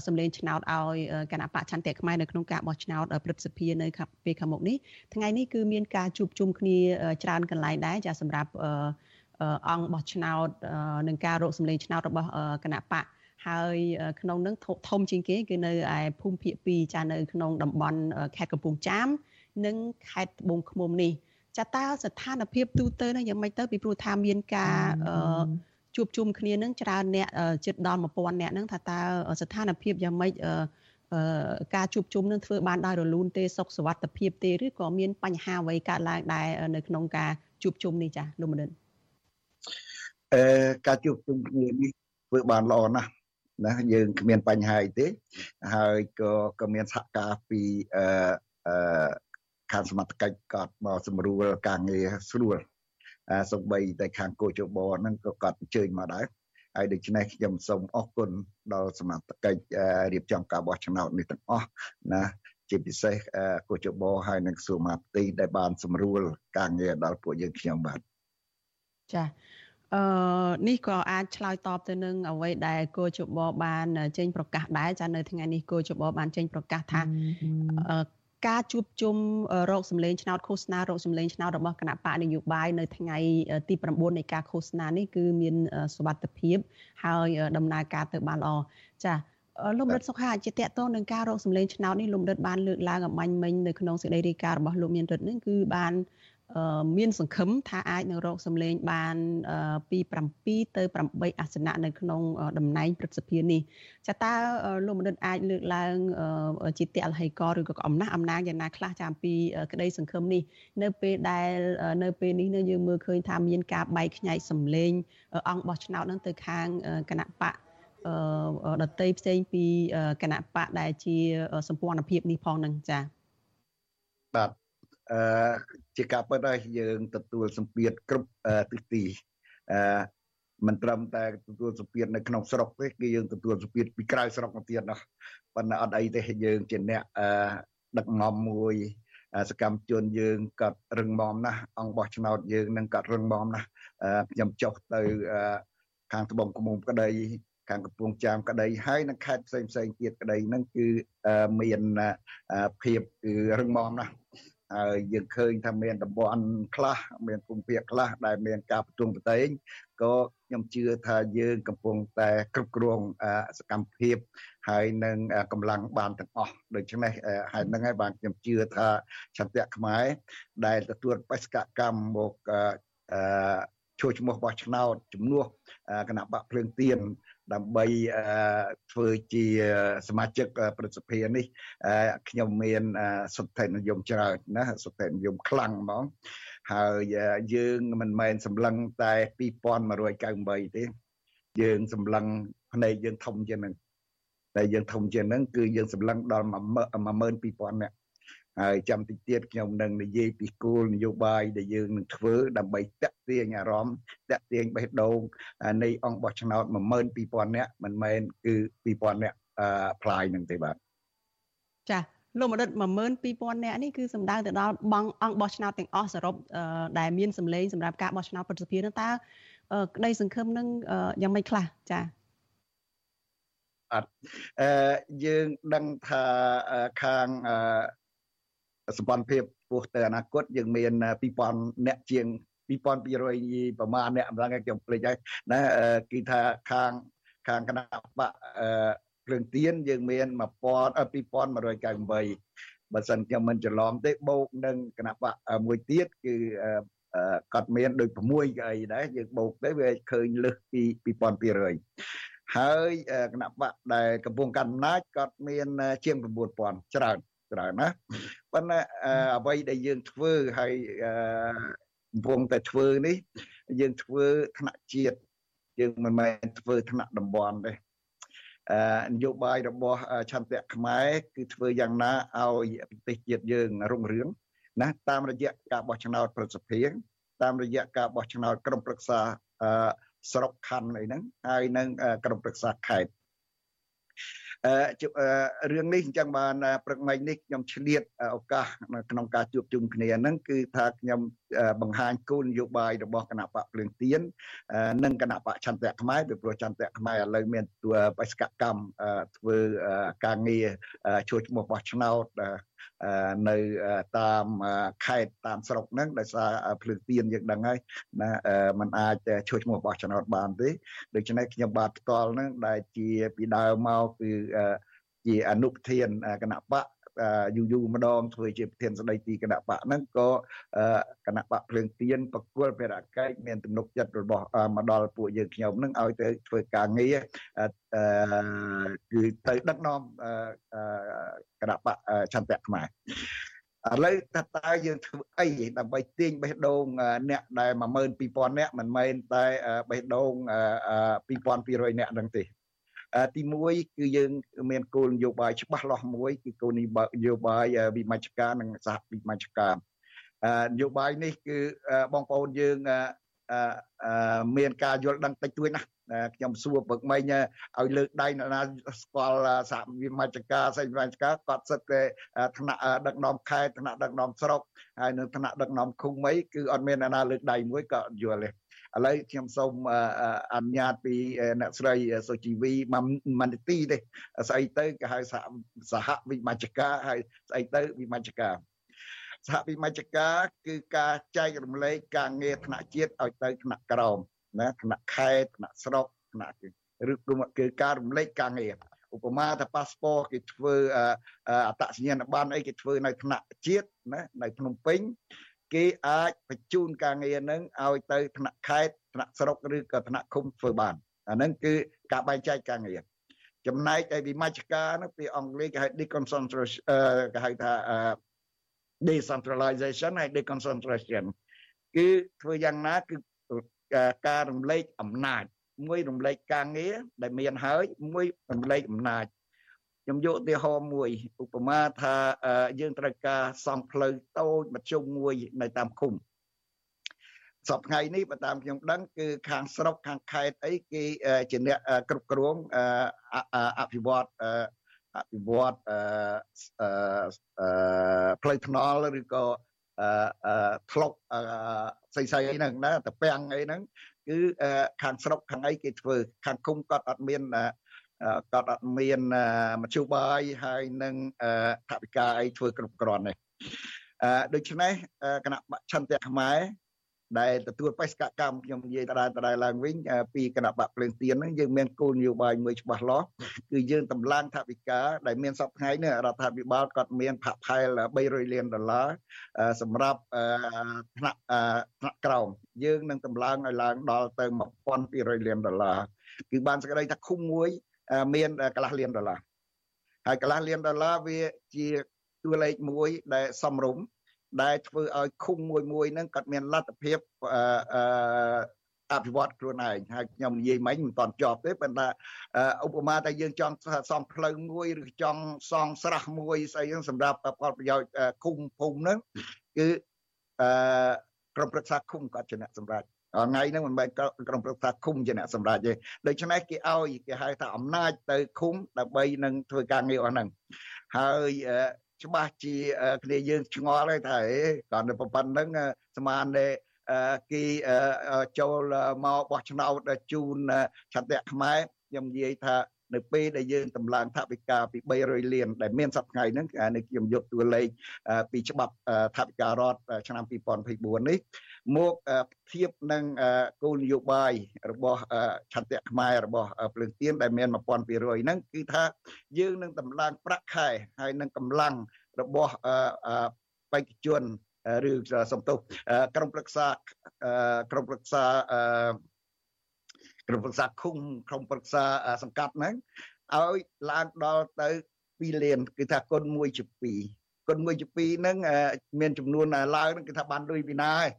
សម្លេងឆ្នោតឲ្យគណៈបកឆន្ទៈខ្មែរនៅក្នុងការបោះឆ្នោតព្រឹទ្ធសភានៅពេលខាងមុខនេះថ្ងៃនេះគឺមានការជួបជុំគ្នាច្រើនកន្លែងដែរចាសម្រាប់អង្គបោះឆ្នោតនឹងការរកសម្លេងឆ្នោតរបស់គណៈបកហើយក្នុងនឹងធំជាងគេគឺនៅឯភូមិភាគ2ចានៅក្នុងតំបន់ខេត្តកំពង់ចាម និងខេត្តត្បូងឃ្មុំនេះចាតើស្ថានភាពទូទៅនឹងយ៉ាងម៉េចទៅពីព្រោះថាមានការជួបជុំគ្នានឹងច្រើនអ្នកជិតដល់1000អ្នកនឹងថាតើស្ថានភាពយ៉ាងម៉េចការជួបជុំនឹងធ្វើបានដោយរលូនទេសុខសวัสดิភាពទេឬក៏មានបញ្ហាអ្វីកើតឡើងដែរនៅក្នុងការជួបជុំនេះចាលោកមនិនអឺការជួបជុំគ្នានេះធ្វើបានល្អណាស់ណាយើងគ្មានបញ្ហាអីទេហើយក៏ក៏មានសហការពីអឺអឺ ខាងសមត្ថកិច្ចគាត់មកសម្រួលការងារស្រួលអាសំបីតែខាងគោជបហ្នឹងក៏គាត់អញ្ជើញមកដែរហើយដូច្នេះខ្ញុំសូមអរគុណដល់សមត្ថកិច្ចរៀបចំការបោះឆ្នោតនេះទាំងអស់ណាជាពិសេសគូជបហើយនិងសួរមាផ្ទៃដែលបានសម្រួលការងារដល់ពួកយើងខ្ញុំបាទចាអឺនេះក៏អាចឆ្លើយតបទៅនឹងអ្វីដែលគូជបបានចេញប្រកាសដែរចានៅថ្ងៃនេះគូជបបានចេញប្រកាសថា ការជួបជុំរោគសម្លេងឆ្នោតឃោសនារោគសម្លេងឆ្នោតរបស់គណៈបកនយោបាយនៅថ្ងៃទី9នៃការឃោសនានេះគឺមានសុវត្ថិភាព ហើយដំណើរការទៅបានល្អចាលោករដ្ឋសុខាជាតកតងនឹងការរកសម្លេងឆ្នោតនេះលោករដ្ឋបានលើកឡើងអំបញ្ញមិញនៅក្នុងសេចក្តីរាយការណ៍របស់លោកមានរិទ្ធនឹងគឺបាន មានសង្ឃឹមថាអាចនឹងរកសម្លេងបានពី7ទៅ8អាសនៈនៅក្នុងតំណែងព្រឹទ្ធសភានេះចាតើលោកមនិតអាចលើកឡើងជាតលហេកឬក៏អំណះអំណាងយ៉ាងណាខ្លះចាំពីក្តីសង្ឃឹមនេះនៅពេលដែលនៅពេលនេះនៅយើងមើលឃើញថាមានការបែកខ្ញែកសម្លេងអង្គបោះឆ្នោតនឹងទៅខាងគណៈបកដតីផ្សេងពីគណៈបកដែលជាសម្ព័ន្ធភាពនេះផងនឹងចាបាទ អឺជាការពិតហើយយើងទទួលសម្ពាធគ្រប់ទិសទីអឺមិនត្រឹមតែទទួលសម្ពាធនៅក្នុងស្រុកទេគឺយើងទទួលសម្ពាធពីក្រៅស្រុកមកទៀតណោះប៉ុន្តែអត់អីទេយើងជាអ្នកអឺដឹកនាំមួយសកម្មជនយើងក៏រឹងមាំណាស់អង្គបោះឆ្នោតយើងនឹងក៏រឹងមាំណាស់ខ្ញុំចុះទៅខាងត្បូងឃ្មុំក្តីខាងកំពង់ចាមក្តីហើយនឹងខេត្តផ្សេងផ្សេងទៀតក្តីហ្នឹងគឺមានភាពគឺរឹងមាំណាស់ ហើយយើងឃើញថាមានតំបន់ខ្លះមានភូមិភាគខ្លះដែលមានការប្រទងប្រតែងក៏ខ្ញុំជឿថាយើងកំពុងតែគ្រប់គ្រងសកម្មភាពហើយនឹងកម្លាំងបានទាំងអស់ដូច្នេះហើយនឹងហើយបានខ្ញុំជឿថាចន្ទៈខ្មែរដែលទទួលបេសកកម្មមកអឺជួយឈ្មោះបោះឆ្នោតជំនួសគណៈបកភ្លើងទៀន ដើម្បីធ្វើជាសមាជិកប្រសិទ្ធិនេះខ្ញុំមានសុទ្ធិនិយមច្រើនណាសុទ្ធិនិយមខ្លាំងហ្មងហើយយើងមិនមែនសម្លឹងតែ2198ទេយើងសម្លឹងភ្នែកយើងធំជាងនឹងតែយើងធំជាងនឹងគឺយើងសម្លឹងដល់12000នាក់ ហើយចាំតិចទៀតខ្ញុំនឹងនិយាយពីគោលនយោបាយដែលយើងនឹងធ្វើដើម្បីតាក់ទាញអារម្មណ៍តាក់ទាញបេះដូងនៃអង្គបោះឆ្នោត12000នាក់មិនមែនគឺ2000នាក់ផ្លាយនឹងទេបាទចាលោកមនិត12000នាក់នេះគឺសំដៅទៅដល់បងអង្គបោះឆ្នោតទាំងអស់សរុបដែលមានសម្លេងសម្រាប់ការបោះឆ្នោតប្រសិទ្ធភាពនោះតើក្តីសង្ឃឹមនឹងយ៉ាងម៉េចខ្លះចាអត់អឺយើងដឹងថាខាងអឺ សម្ព័ន្ធភាពពោះទៅអនាគតយើងមាន2000អ្នកជាង2200ប្រមាណអ្នកម្ដងខ្ញុំភ្លេចហើយណាគឺថាខាងខាងគណៈបកភ្លើងទៀនយើងមាន2198បើសិនខ្ញុំមិនច្រឡំទេបូកនឹងគណៈបកមួយទៀតគឺគាត់មានដូច6កៅអីដែរយើងបូកទៅវាឃើញលើសពី2200ហើយគណៈបកដែលកំពុងកាន់អំណាចគាត់មានជាង9000ច្រើន ច្រើនណាប៉ុន្តែអ្វីដែលយើងធ្វើហើយកំពុងតែធ្វើនេះយើងធ្វើថ្នាក់ជាតិយើងមិនមែនធ្វើថ្នាក់តំបន់ទេនយោបាយរបស់ឆន្ទៈខ្មែរគឺធ្វើយ៉ាងណាឲ្យប្រទេសជាតិយើងរុងរឿងណាតាមរយៈការបោះឆ្នោតប្រសិទ្ធភាពតាមរយៈការបោះឆ្នោតក្រុមប្រឹក្សាស្រុកខណ្ឌអីហ្នឹងហើយនឹងក្រុមប្រឹក្សាខេត្ត រឿងនេះអញ្ចឹងបានព្រឹកមិញនេះខ្ញុំឆ្លៀតឱកាសក្នុងការជួបជុំគ្នាហ្នឹងគឺថាខ្ញុំបង្ហាញគោលនយោបាយរបស់គណៈបកភ្លើងទៀននិងគណៈបកចន្ទៈខ្មែរពីព្រោះចន្ទៈខ្មែរឥឡូវមានទួបេសកកម្មធ្វើការងារជួយឈ្មោះបោះឆ្នោត នៅតាមខេត្តតាមស្រុកហ្នឹងដោយសារភ្លើងទៀនយើងដឹងហើយណាมันអាចជួយឈ្មោះបោះឆ្នោតបានទេដូច្នេះខ្ញុំបាទផ្ទាល់ហ្នឹងដែលជាពីដើមមកគឺជាអនុប្រធានគណៈបក យូរយូរម្ដងធ្វើជាប្រធានស្ដីទីគណៈបកហ្នឹងក៏គណៈបកភ្លើងទៀនបកគលភារកិច្ចមានទំនុកចិត្តរបស់មកដល់ពួកយើងខ្ញុំហ្នឹងឲ្យទៅធ្វើការងារគឺទៅដឹកនាំគណៈបកចន្ទៈខ្មែរឥឡូវតើតើយើងធ្វើអីដើម្បីទាញបេះដូងអ្នកដែល12000អ្នកមិនមែនតែបេះដូង2200អ្នកហ្នឹងទេ ទី1គឺយើងមានគោលនយោបាយច្បាស់លាស់មួយគឺគោលនយោបាយវិមជ្ឈការនិងសហវិមជ្ឈការនយោបាយនេះគឺបងប្អូនយើងមានការយល់ដឹងតិចតួចណាស់ខ្ញុំសួរពឹកមិញឲ្យលើកដៃអ្នកណាស្គាល់សហវិមជ្ឈការសេចក្ដីការគាត់សិតតែថ្នាក់ដឹកនាំខេត្តថ្នាក់ដឹកនាំស្រុកហើយនៅថ្នាក់ដឹកនាំឃុំអីគឺអត់មានអ្នកណាលើកដៃមួយក៏យល់ទេ ឥឡូវខ្ញុំសូមអនុញ្ញាតពីអ្នកស្រីសុជីវីមួយនាទីទេស្អីទៅគេហៅសហវិមជ្ឈការហើយស្អីទៅវិមជ្ឈការសហវិមជ្ឈការគឺការចែករំលែកការងារថ្នាក់ជាតិឲ្យទៅថ្នាក់ក្រោមណាថ្នាក់ខេត្តថ្នាក់ស្រុកថ្នាក់ឬគឺការរំលែកការងារឧបមាថាប៉ាសពតគេធ្វើអត្តសញ្ញាណប័ណ្ណអីគេធ្វើនៅថ្នាក់ជាតិណានៅភ្នំពេញ គេអាចបញ្ជូនការងារនឹងឲ្យទៅថ្នាក់ខេត្តថ្នាក់ស្រុកឬក៏ថ្នាក់ឃុំធ្វើបានអាហ្នឹងគឺការបែងចែកការងារចំណែកឯវិមជ្ឈការនោះពីអង់គ្លេសគេហៅ deconcentration គេហៅថា decentralization ហើយ deconcentration គឺធ្វើយ៉ាងណាគឺការរំលែកអំណាចមួយរំលែកការងារដែលមានហើយមួយរំលែកអំណាច ខ្ញុំយកឧទាហរណ៍មួយឧបមាថាយើងត្រូវការសង់ផ្លូវតូចមធ្យមមួយនៅតាមឃុំសពថ្ងៃនេះបើតាមខ្ញុំដឹងគឺខាងស្រុកខាងខេត្តអីគេជាអ្នកគ្រប់គ្រងអភិវឌ្ឍអភិវឌ្ឍផ្លូវថ្នល់ឬក៏ធ្លុកស្អីស្អីហ្នឹងណាតពាំងអីហ្នឹងគឺខាងស្រុកខាងអីគេធ្វើខាងឃុំគាត់អត់មាន គាត់អត់មានមធ្យោបាយហើយនឹងថវិកាអីធ្វើគ្រប់គ្រាន់ទេដូច្នេះគណៈបច្ឆន្ទៈខ្មែរដែលទទួលបេសកកម្មខ្ញុំនិយាយដដែលដដែលឡើងវិញពីគណៈបកភ្លើងទៀនហ្នឹងយើងមានគោលនយោបាយមួយច្បាស់លាស់គឺយើងតម្លើងថវិកាដែលមានសពថ្ងៃនេះរដ្ឋាភិបាលគាត់មានផាក់ផែល300លានដុល្លារសម្រាប់ថ្នាក់ថ្នាក់ក្រោមយើងនឹងតម្លើងឲ្យឡើងដល់ទៅ1200លានដុល្លារគឺបានសេចក្តីថាឃុំមួយ មានកន្លះលានដុល្លារហើយកន្លះលានដុល្លារវាជាតួលេខមួយដែលសំរុំដែលធ្វើឲ្យឃុំមួយមួយហ្នឹងគាត់មានលទ្ធភាពអឺអភិវឌ្ឍខ្លួនឯងហើយខ្ញុំនិយាយមិញមិនតាន់ចប់ទេប៉ុន្តែឧបមាតែយើងចង់សង់ផ្លូវមួយឬចង់សង់ស្រះមួយស្អីហ្នឹងសម្រាប់ផលប្រយោជន៍ឃុំភូមិហ្នឹងគឺអឺក្រុមប្រឹក្សាឃុំគាត់ជាអ្នកសម្រាប់ ថ្ងៃហ្នឹងមិនមែនក្រុមប្រឹក្សាឃុំជាអ្នកសម្រេចទេដូច្នេះគេឲ្យគេហៅថាអំណាចទៅឃុំដើម្បីនឹងធ្វើការងារអស់ហ្នឹងហើយច្បាស់ជាគ្នាយើងឆ្ងល់ហើយថាអេគាត់នៅប៉ុណ្្នឹងស្មានតែគេចូលមកបោះឆ្នោតជូនឆន្ទៈខ្មែរខ្ញុំនិយាយថានៅពេលដែលយើងតម្លើងថវិកាពី300លានដែលមានសប្តាហ៍ហ្នឹងនេះខ្ញុំយកតួលេខពីច្បាប់ថវិការដ្ឋឆ្នាំ2024នេះ មកធៀបនឹងគោលនយោបាយរបស់ឆន្ទៈខ្មែររបស់ភ្លើងទៀនដែលមាន1200ហ្នឹងគឺថាយើងនឹងតម្លើងប្រាក់ខែហើយនឹងកម្លាំងរបស់បេក្ខជនឬសំទោសក្រុមប្រឹក្សាក្រុមប្រឹក្សាក្រុមប្រឹក្សាឃុំក្រុមប្រឹក្សាសង្កាត់ហ្នឹងឲ្យឡើងដល់ទៅ2លានគឺថាគុណ1ជា2គុណ1ជា2ហ្នឹងមានចំនួនឡើងហ្នឹងគឺថាបានលុយពីណាហើយ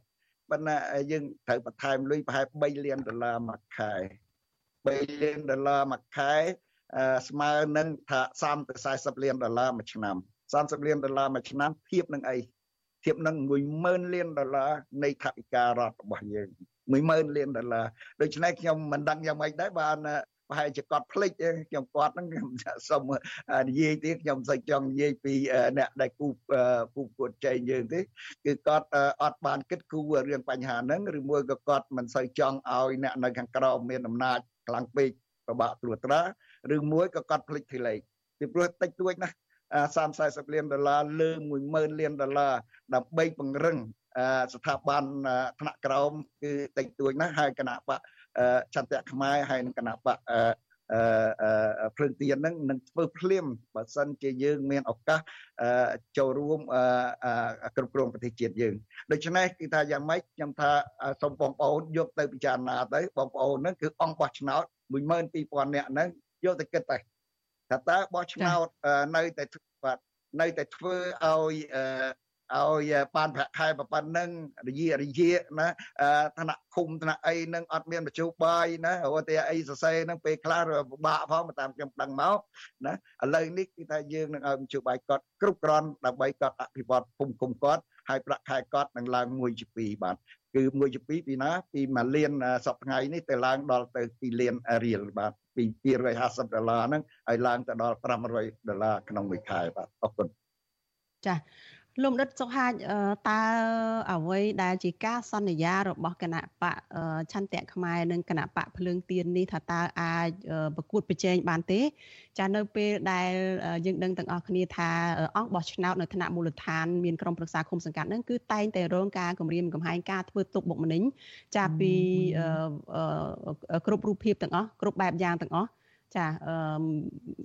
ប៉ុន្តែយើងត្រូវបន្ថែមលុយប្រហែល3លានដុល្លារមួយខែ3លានដុល្លារមួយខែស្មើនឹងថា30ទៅ40លានដុល្លារមួយឆ្នាំ30លានដុល្លារមួយឆ្នាំធៀបនឹងអីធៀបនឹង10000លានដុល្លារនៃថវិការដ្ឋរបស់យើង10000លានដុល្លារដូច្នេះខ្ញុំមិនដឹងយ៉ាងម៉េចដែរបាន ប្រហែលជាគាត់ភ្លេចខ្ញុំគាត់ហ្នឹងខ្ញុំសុំនិយាយទៀតខ្ញុំមិនសូវចង់និយាយពីអ្នកដែលគូគូពួតចែងយើងទេគឺគាត់អត់បានគិតគូររឿងបញ្ហាហ្នឹងឬមួយក៏គាត់មិនសូវចង់ឲ្យអ្នកនៅខាងក្រោមមានអំណាចខ្លាំងពេកពិបាកត្រួតត្រាឬមួយក៏គាត់ភ្លេចទីលេខពីព្រោះតិចតួចណាស់30 40លានដុល្លារលើ10000លានដុល្លារដើម្បីពង្រឹងស្ថាប័នថ្នាក់ក្រោមគឺតិចតួចណាស់ហើយគណៈបក ចន្ទៈខ្មែរហើយនឹងគណៈបកអឺភ្លើងទៀនហ្នឹងនឹងធ្វើភ្លាមបើសិនជាយើងមានឱកាសចូលរួមគ្រប់គ្រងប្រទេសជាតិយើងដូច្នេះគឺថាយ៉ាងម៉េចខ្ញុំថាសូមបងប្អូនយកទៅពិចារណាទៅបងប្អូនហ្នឹងគឺអង្គបោះឆ្នោត12000នាក់ហ្នឹងយកទៅគិតទៅថាតើបោះឆ្នោតនៅតែបាទនៅតែធ្វើឲ្យ ឲ្យបានប្រាក់ខែប៉ុណ្ណឹងរយៈរយៈណាឋានៈឃុំឋានៈអីនឹងអត់មានបញ្ជូបាយណារត់តែអីសរសេរនឹងពេលខ្លះពិបាកផងតាមខ្ញុំដឹងមកណាឥឡូវនេះគឺថាយើងនឹងឲ្យបញ្ជូបាយគាត់គ្រប់គ្រាន់ដើម្បីគាត់អភិវឌ្ឍភូមិគុំគាត់ហើយប្រាក់ខែគាត់នឹងឡើង1ជា2បាទគឺ1ជា2ពីណាពី1លានសប្តាហ៍នេះទៅឡើងដល់ទៅ2លានរៀលបាទពី250ដុល្លារហ្នឹងហើយឡើងទៅដល់500ដុល្លារក្នុងមួយខែបាទអរគុណចា៎ លោកដិតសុខាតតើអ្វីដែលជាការសន្យារបស់គណៈបកឆន្ទៈខ្មែរនិងគណៈបកភ្លើងទៀននេះថាតើអាចប្រកួតប្រជែងបានទេ ចានៅពេលដែលយើងដឹងទាំងអស់គ្នាថាអង្គបោះឆ្នោតនៅថ្នាក់មូលដ្ឋានមានក្រុមប្រឹក្សាឃុំសង្កាត់នឹងគឺតែងតែរងការគម្រាមកំហែងការធ្វើទុកបុកម្នេញចាពីគ្រប់រូបភាពទាំងអស់គ្រប់បែបយ៉ាងទាំងអស់ ចា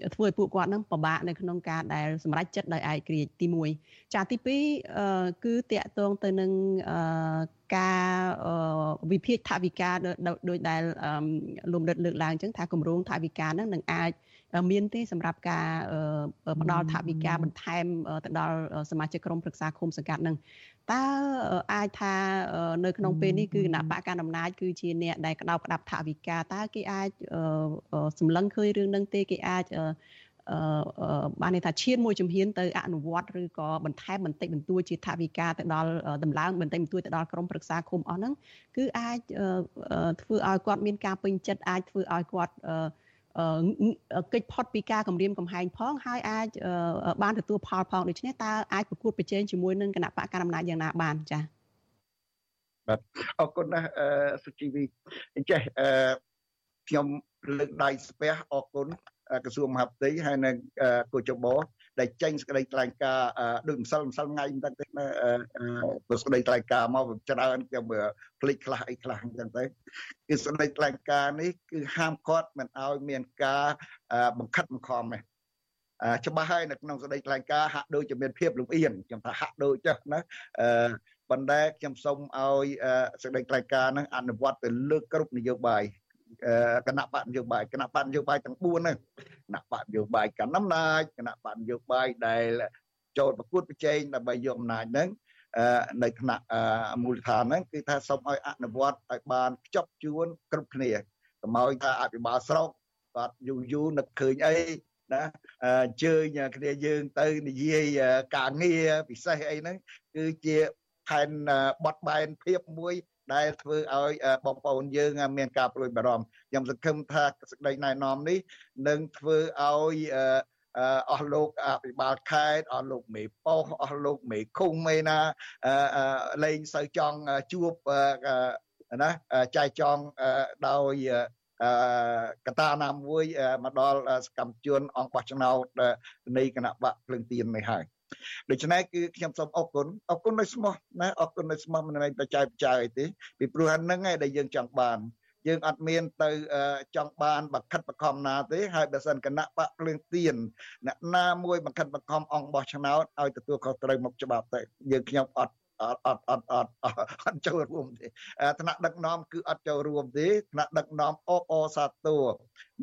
អឺធ្វើឲ្យពួកគាត់នឹងពិបាកនៅក្នុងការដែលសម្រេចចិត្តដោយឯករាជ្យទី1ចាទី2គឺតកតងទៅនឹងអឺការវិភាគថវិកាដោយដែលលំរិតលើកឡើងអញ្ចឹងថាគម្រោងថវិកាហ្នឹងនឹងអាចមានទេសម្រាប់ការផ្ដល់ថវិកាបន្ថែមទៅដល់សមាជិកក្រុមប្រឹក្សាឃុំសង្កាត់នឹង តើអាចថានៅក្នុងពេលនេះគឺគណៈបកកណ្ដាលអំណាចគឺជាអ្នកដែលក្តោបក្តាប់ថវិកាតើគេអាចសម្លឹងឃើញរឿងនឹងទេគេអាចអឺបានន័យថាឈានមួយជំហានទៅអនុវត្តឬក៏បន្ថែមបន្តិចបន្តួចជាថវិកាទៅដល់តម្លើងបន្តិចបន្តួចទៅដល់ក្រមប្រឹក្សាគុំអស់ហ្នឹងគឺអាចធ្វើឲ្យគាត់មានការពេញចិត្តអាចធ្វើឲ្យគាត់ កិច្ចផុតពីការគម្រាមកំហែងផងហើយអាចបានទទួលផលផងដូច្នេះតើអាចប្រកួតប្រជែងជាមួយនឹងគណៈបកកណ្ដាលអំណាចយ៉ាងណាបានចា៎បាទអរគុណណាស់សុជីវីអញ្ចេះខ្ញុំលើកដៃស្ពះអរគុណក្រសួងមហាផ្ទៃហើយនឹងគូចប ដែលចេញសេចក្តីថ្លែងការណ៍ដូចម្សិលម្សិលថ្ងៃហ្នឹងទៅណាសេចក្តីថ្លែងការណ៍មកច្រើនខ្ញុំភ្លេចខ្លះអីខ្លះអញ្ចឹងទៅគឺសេចក្តីថ្លែងការណ៍នេះគឺហាមឃាត់មិនឲ្យមានការបង្ខិតបង្ខំទេច្បាស់ហើយនៅក្នុងសេចក្តីថ្លែងការណ៍ហាក់ដូចជាមានភាពលំអៀងខ្ញុំថាហាក់ដូចចឹងណាអឺប៉ុន្តែខ្ញុំសូមឲ្យសេចក្តីថ្លែងការណ៍ហ្នឹងអនុវត្តទៅលើគ្រប់នយោបាយ គណៈបកនយោបាយគណៈបកនយោបាយទាំង4ហ្នឹងគណៈបកនយោបាយកណ្ដាលអំណាចគណៈបកនយោបាយដែលចូលប្រកួតប្រជែងដើម្បីយកអំណាចហ្នឹងនៅថ្នាក់មូលដ្ឋានហ្នឹងគឺថាសូមឲ្យអនុវត្តឲ្យបានខ្ជាប់ជួនគ្រប់គ្នាកុំឲ្យថាអភិបាលស្រុកគាត់យូរយូរនឹកឃើញអីណាអញ្ជើញគ្នាយើងទៅនិយាយការងារពិសេសអីហ្នឹងគឺជាផែនបត់បែនភាពមួយ ដែលធ្វើឲ្យបងប្អូនយើងមានការព្រួយបារម្ភខ្ញុំសង្ឃឹមថាសេចក្តីណែនាំនេះនឹងធ្វើឲ្យអស់លោកអភិបាលខេត្តអស់លោកមេប៉ុស្អស់លោកមេឃុំមេណាលែងសូវចង់ជួបណាចែកចង់ដោយកតាណាមួយមកដល់សកម្មជនអង្គបោះឆ្នោតនៃគណៈបកភ្លឹងទៀននេះហើយ ដូច្នេះគឺខ្ញុំសូមអរគុណអរគុណដោយស្មោះណាអរគុណដោយស្មោះមិនមែនបច្ច័យបច្ច័យទេពីព្រោះហ្នឹងឯងដែលយើងចង់បានយើងអត់មានទៅចង់បានបខិតបខំណាទេហើយបើសិនគណៈបកភ្លើងទៀនអ្នកណាមួយបខិតបខំអង្គបោះឆ្នោតឲ្យទទួលខុសត្រូវមុខច្បាប់ទៅយើងខ្ញុំអត់អត់អត់អត់អត់អត់ចូលរួមទេថ្នាក់ដឹកនាំគឺអត់ចូលរួមទេថ្នាក់ដឹកនាំអបអសាទរ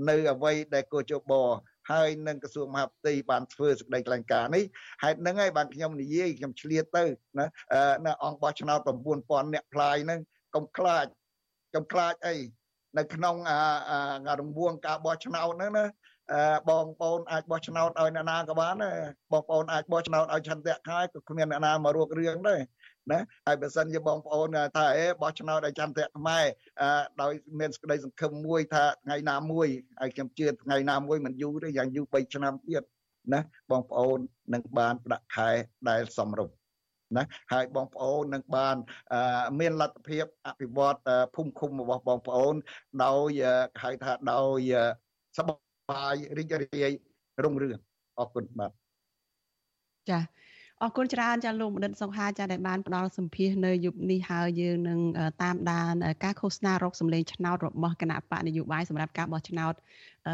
នៅអ្វីដែលកោជប ហើយនឹងក្រសួងមហាផ្ទៃបានធ្វើសេចក្តីថ្លែងការណ៍នេះហេតុហ្នឹងហើយបានខ្ញុំនិយាយខ្ញុំឆ្លៀតទៅណានៅអង្គបោះឆ្នោត9000អ្នកផ្លាយហ្នឹងកុំខ្លាចកុំខ្លាចអីនៅក្នុងអារង្វង់ការបោះឆ្នោតហ្នឹងណាបងប្អូនអាចបោះឆ្នោតឲ្យអ្នកណាក៏បានដែរបងប្អូនអាចបោះឆ្នោតឲ្យឆន្ទៈខាយក៏គ្មានអ្នកណាមករករឿងដែរ ណាហើយបើសិនជាបងប្អូនថាអេបោះឆ្នោតឲ្យចន្ទៈខ្មែរដោយមានសេចក្តីសង្ឃឹមមួយថាថ្ងៃណាមួយហើយខ្ញុំជឿថ្ងៃណាមួយមិនយូរទេយ៉ាងយូរ3ឆ្នាំទៀតណាបងប្អូននឹងបានប្រាក់ខែដែលសមរម្យណាហើយបងប្អូននឹងបានមានលទ្ធភាពអភិវឌ្ឍភូមិឃុំរបស់បងប្អូនដោយហៅថាដោយសបាយរីករាយរុងរឿងអរគុណបាទចា អរគុណច្រើនចាលោកបណ្ឌិតសុខាចាដែលបានផ្ដល់សម្ភារនៅយប់នេះហើយយើងនឹងតាមដានការឃោសនារកសម្លេងឆ្នោតរបស់គណៈបកនយោបាយសម្រាប់ការបោះឆ្នោត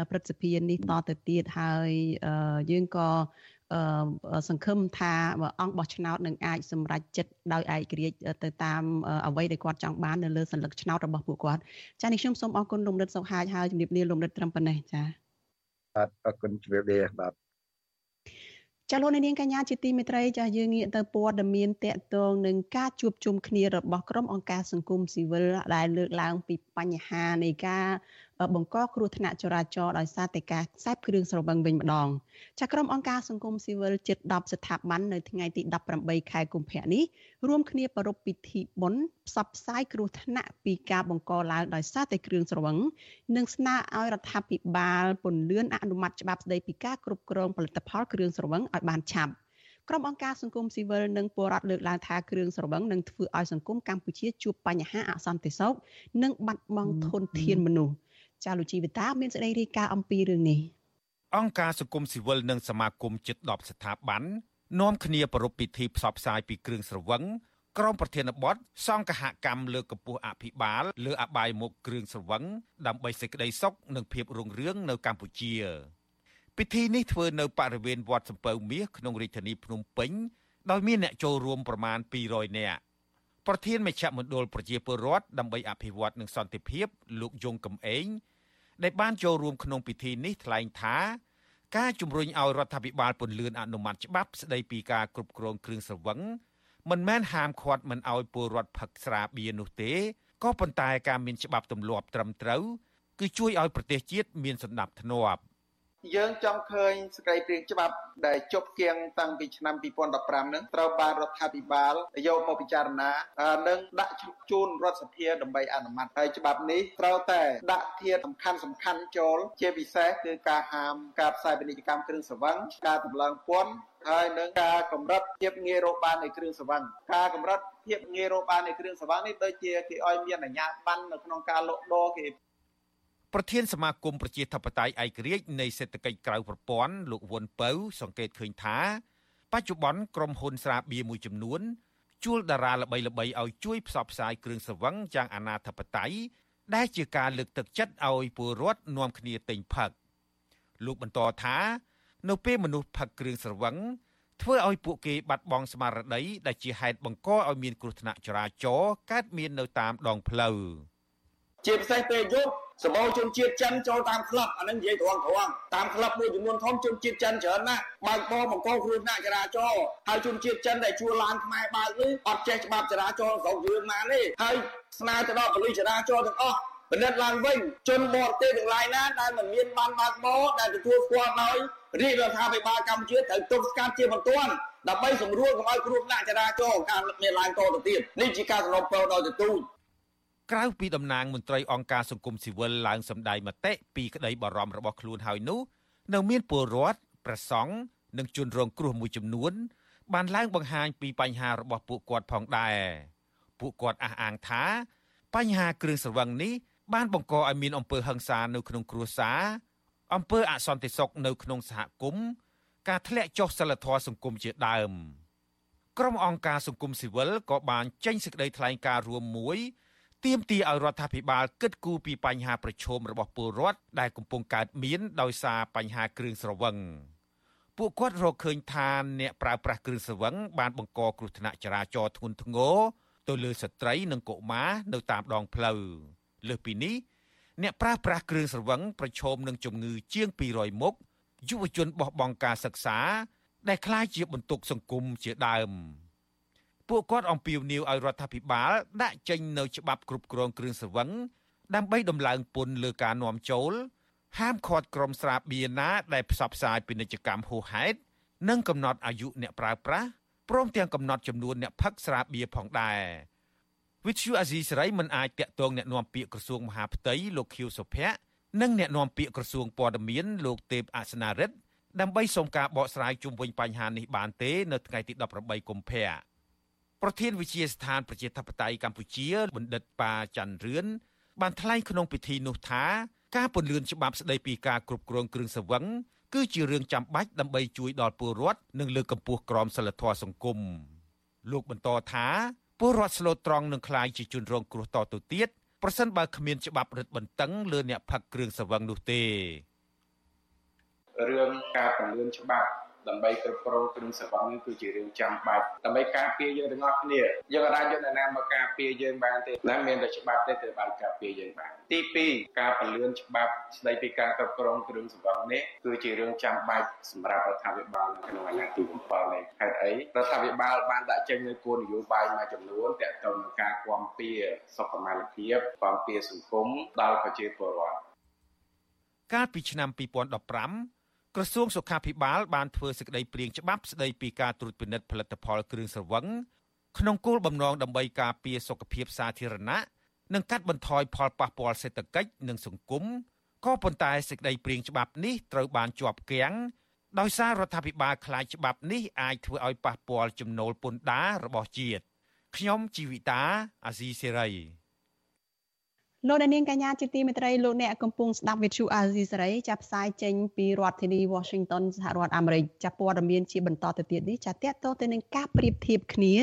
ព្រឹទ្ធសភានេះតទៅទៀតហើយយើងក៏សង្ឃឹមថាអង្គបោះឆ្នោតនឹងអាចសម្រេចចិត្តដោយឯករាជ្យទៅតាមអ្វីដែលគាត់ចង់បាននៅលើសัญลักษณ์ឆ្នោតរបស់ពួកគាត់ចានេះខ្ញុំសូមអរគុណលោកមនិតសុខាហើយជំរាបលាលោកមនិតត្រឹមប៉ុណ្ណេះចាបាទអរគុណជំរាបលាបាទ ចាលោកនាងកញ្ញាជាទីមេត្រីចាយើងងាកទៅព័ត៌មានតកតងនឹងការជួបជុំគ្នារបស់ក្រុមអង្គការសង្គមស៊ីវិលដែលលើកឡើងពីបញ្ហានៃការ បង្កគ្រោះថ្នាក់ចរាចរណ៍ដោយសារតែការខ្សែបគ្រឿងស្រវឹងវិញម្ដងចាក្រុមអង្គការសង្គមស៊ីវិលជិត10ស្ថាប័ននៅថ្ងៃទី18ខែកុម្ភៈនេះរួមគ្នាប្រារព្ធពិធីបុណ្យផ្សព្វផ្សាយគ្រោះថ្នាក់ពីការបង្កឡើងដោយសារតែគ្រឿងស្រវឹងនិងស្នើឲ្យរដ្ឋាភិបាលពន្យាអនុម័តច្បាប់ស្តីពីការគ្រប់គ្រងផលិតផលគ្រឿងស្រវឹងឲ្យបានឆាប់ក្រុមអង្គការសង្គមស៊ីវិលនិងពលរដ្ឋលើកឡើងថាគ្រឿងស្រវឹងនឹងធ្វើឲ្យសង្គមកម្ពុជាជួបបញ្ហាអសន្តិសុខនិងបាត់បង់ធនធានមនុស្ស ចាលោកជីវិតាមានសេចក្តីរាយការណ៍អំពីរឿងនេះអង្គការសង្គមស៊ីវិលនិងសមាគមជិត10ស្ថាប័ននាំគ្នាប្រារព្ធពិធីផ្សព្វផ្សាយពីគ្រឿងស្រវឹងក្រុមប្រធានបទសង្កហកម្មលើកកម្ពស់អភិបាលលើអបាយមុខគ្រឿងស្រវឹងដើម្បីសេចក្តីសុខនិងភាពរុងរឿងនៅកម្ពុជាពិធីនេះធ្វើនៅបរិវេណវត្តសំពៅមាសក្នុងរាជធានីភ្នំពេញដោយមានអ្នកចូលរួមប្រមាណ200នាក់ ប្រធានមជ្ឈមណ្ឌលប្រជាពលរដ្ឋដើម្បីអភិវឌ្ឍនិងសន្តិភាពលោកយងកំឯងដែលបានចូលរួមក្នុងពិធីនេះថ្លែងថាការជំរុញឲ្យរដ្ឋាភិបាលពន្លឿនអនុម័តច្បាប់ស្តីពីការគ្រប់គ្រងគ្រឿងស្រវឹងមិនមែនហាមឃាត់មិនឲ្យពលរដ្ឋផឹកស្រាបៀរនោះទេក៏ប៉ុន្តែការមានច្បាប់ទម្លាប់ត្រឹមត្រូវគឺជួយឲ្យប្រទេសជាតិមានសន្តិភាពធ្នាប់ យើងចង់ឃើញសេចក្តីព្រាងច្បាប់ដែលជប់គៀងតាំងពីឆ្នាំ2015នឹងត្រូវបានរដ្ឋាភិបាលយកមកពិចារណានិងដាក់ជូនរដ្ឋសភាដើម្បីអនុម័តហើយច្បាប់នេះត្រូវតែដាក់ធាតុសំខាន់សំខាន់ចូលជាពិសេសគឺការហាមការផ្សាយពាណិជ្ជកម្មគ្រឿងស្រវឹងការតម្លើងពន្ធហើយនឹងការកម្រិតភាពងាយរកបាននៃគ្រឿងស្រវឹងការកម្រិតភាពងាយរកបាននៃគ្រឿងស្រវឹងនេះដូចជាគេឲ្យមានអាជ្ញាប័ណ្ណនៅក្នុងការលក់ដូរគេ ប្រធានសមាគមប្រជាធិបតេយ្យឯករាជ្យនៃសេដ្ឋកិច្ចក្រៅប្រព័ន្ធលោកវុនពៅ សង្កេតឃើញថា បច្ចុប្បន្នក្រុមហ៊ុនស្រាបៀរមួយចំនួនជួលតារាល្បីៗឲ្យជួយផ្សព្វផ្សាយគ្រឿងស្រវឹងយ៉ាងអនាធបត័យដែលជាការលើកទឹកចិត្តឲ្យពលរដ្ឋនាំគ្នាទិញផឹកលោកបន្តថានៅពេលមនុស្សផឹកគ្រឿងស្រវឹងធ្វើឲ្យពួកគេបាត់បង់ស្មារតីដែលជាហេតុបង្កឲ្យមានគ្រោះថ្នាក់ចរាចរណ៍កើតមាននៅតាមដងផ្លូវជាពិសេសពេលយប់ សម្បូរជនជាតិចិនចូលតាមក្លឹបអានឹងនិយាយត្រង់ត្រង់តាមក្លឹបមួយចំនួនធំជនជាតិចិនច្រើនណាស់បើកបរបង្កគ្រោះថ្នាក់ចរាចរណ៍ហើយជនជាតិចិនដែលជួលឡានខ្មែរបើកនេះអត់ចេះច្បាប់ចរាចរណ៍ស្រុកយើងណាទេហើយស្នើទៅដល់ប៉ូលីសចរាចរណ៍ទាំងអស់ពិនិត្យឡើងវិញជនបរទេសទាំងឡាយណាដែលមិនមានបានបើកបរដែលទទួលស្គាល់ដោយរាជរដ្ឋាភិបាលកម្ពុជាត្រូវទប់ស្កាត់ជាបន្ទាន់ដើម្បីសម្រួលកុំឲ្យគ្រោះថ្នាក់ចរាចរណ៍ការមានឡើងតទៅទៀតនេះជាការសំណូមពរដល់ទទូច ក្រៅពីតំណាងមន្ត្រីអង្គការសង្គមស៊ីវិលឡើងសម្ដែងមតិពីក្តីបារម្ភរបស់ខ្លួនហើយនោះនៅមានពលរដ្ឋប្រសង់និងជនរងគ្រោះមួយចំនួន បានឡើងបង្ហាញពីបញ្ហារបស់ពួកគាត់ផងដែរពួកគាត់អះអាងថា បញ្ហាគ្រឿងស្រវឹងនេះបានបង្កឲ្យមានអំពើហិង្សានៅក្នុងគ្រួសារអំពើអសន្តិសុខនៅក្នុងសហគមន៍ការធ្លាក់ចុះសិលធម៌សង្គមជាដើមក្រុមអង្គការសង្គមស៊ីវិលក៏បានចេញសេចក្តីថ្លែងការណ៍រួមមួយ ទាមទារឲ្យរដ្ឋាភិបាលគិតគូរពីបញ្ហាប្រឈមរបស់ពលរដ្ឋដែលកំពុងកើតមានដោយសារបញ្ហាគ្រឿងស្រវឹងពួកគាត់រកឃើញថាអ្នកប្រើប្រាស់គ្រឿងស្រវឹងបានបង្កគ្រោះថ្នាក់ចរាចរណ៍ធ្ងន់ធ្ងរទៅលើស្ត្រីនិងកុមារនៅតាមដងផ្លូវលើសពីនេះអ្នកប្រើប្រាស់គ្រឿងស្រវឹងប្រឈមនឹងជំងឺជាង200មុខយុវជនបោះបង់ការសិក្សា ដែលក្លាយជាបន្ទុកសង្គមជាដើម។ ពួកគាត់អំពាវនាវឲ្យរដ្ឋាភិបាល ដាក់ចេញនូវច្បាប់គ្រប់គ្រងគ្រឿងស្រវឹងដើម្បីដំឡើងពន្ធលើការនាំចូល ហាមឃាត់ក្រុមស្រាបៀរណាដែលផ្សព្វផ្សាយពាណិជ្ជកម្មហួសហេតុនិងកំណត់អាយុអ្នកប្រើប្រាស់ព្រមទាំងកំណត់ចំនួនអ្នកផឹកស្រាបៀរផងដែរវិទ្យុអាស៊ីសេរីមិនអាចតាក់ទងអ្នកនាំពាក្យក្រសួងមហាផ្ទៃលោកខៀវសុភ័ក្រនិងអ្នកនាំពាក្យក្រសួងព័ត៌មានលោកទេពអសនារិទ្ធដើម្បីសូមការបកស្រាយជុំវិញបញ្ហានេះបានទេ នៅថ្ងៃទី18កុម្ភៈ ប្រធានវិជាស្ថានប្រជាធិបតេយ្យកម្ពុជាបណ្ឌិតប៉ាច័ន្ទរឿនបានថ្លែងក្នុងពិធីនោះថាការពន្លឿនច្បាប់ស្តីពីការគ្រប់គ្រងគ្រឿងសង្វឹងគឺជារឿងចាំបាច់ដើម្បីជួយដល់ពលរដ្ឋនិងលើកកម្ពស់ក្រមសីលធម៌សង្គមលោកបន្តថាពលរដ្ឋស្លូតត្រង់នឹងក្លាយជាជនរងគ្រោះតទៅទៀតប្រសិនបើគ្មានច្បាប់រឹតបន្តឹងលើអ្នកផឹកគ្រឿងសង្វឹងនោះទេរឿងការពន្លឿនច្បាប់ ដើម្បីគ្រប់គ្រងគ្រឿងសង្វឹងនេះគឺជារឿងចាំបាច់ដើម្បីការពារយើងទាំងអស់គ្នាយើងអាចយកអ្នកណាមកការពារយើងបានទេណាមានតែច្បាប់ទេទៅបានការពារយើងបានទី2ការពលឿនច្បាប់ស្ដីពីការគ្រប់គ្រងគ្រឿងសង្វឹងនេះគឺជារឿងចាំបាច់សម្រាប់រដ្ឋាភិបាលនៅក្នុងអាណត្តិទី7នេះហេតុអីរដ្ឋាភិបាលបានដាក់ចេញនូវគោលនយោបាយមួយចំនួនទាក់ទងនឹងការគាំពៀសុខុមាលភាពគាំពៀសង្គមដល់ប្រជាពលរដ្ឋកាលពីឆ្នាំ2015 ក្រសួងសុខាភិបាលបានធ្វើសេចក្តីព្រាងច្បាប់ស្តីពីការត្រួតពិនិត្យផលិតផលគ្រឿងស្រវឹងក្នុងគោលបំណងដើម្បីការពារសុខភាពសាធារណៈនិងកាត់បន្ថយផលប៉ះពាល់សេដ្ឋកិច្ចនិងសង្គមក៏ប៉ុន្តែសេចក្តីព្រាងច្បាប់នេះត្រូវបានជាប់គាំងដោយសាររដ្ឋាភិបាលខ្លាចច្បាប់នេះអាចធ្វើឲ្យប៉ះពាល់ចំណូលពន្ធដាររបស់ជាតិខ្ញុំជីវិតាអាស៊ីសេរី លោកនាងកញ្ញាជាទីមេត្រីលោកអ្នកកំពុងស្ដាប់វិទ្យុអាស៊ីសេរីចាប់ផ្សាយចេញពីរដ្ឋធានី Washington សហរដ្ឋអាមេរិកចាប់ព័ត៌មានជាបន្តទៅទៀតនេះចាតតទៅទៅនឹងការប្រៀបធៀបគ្នា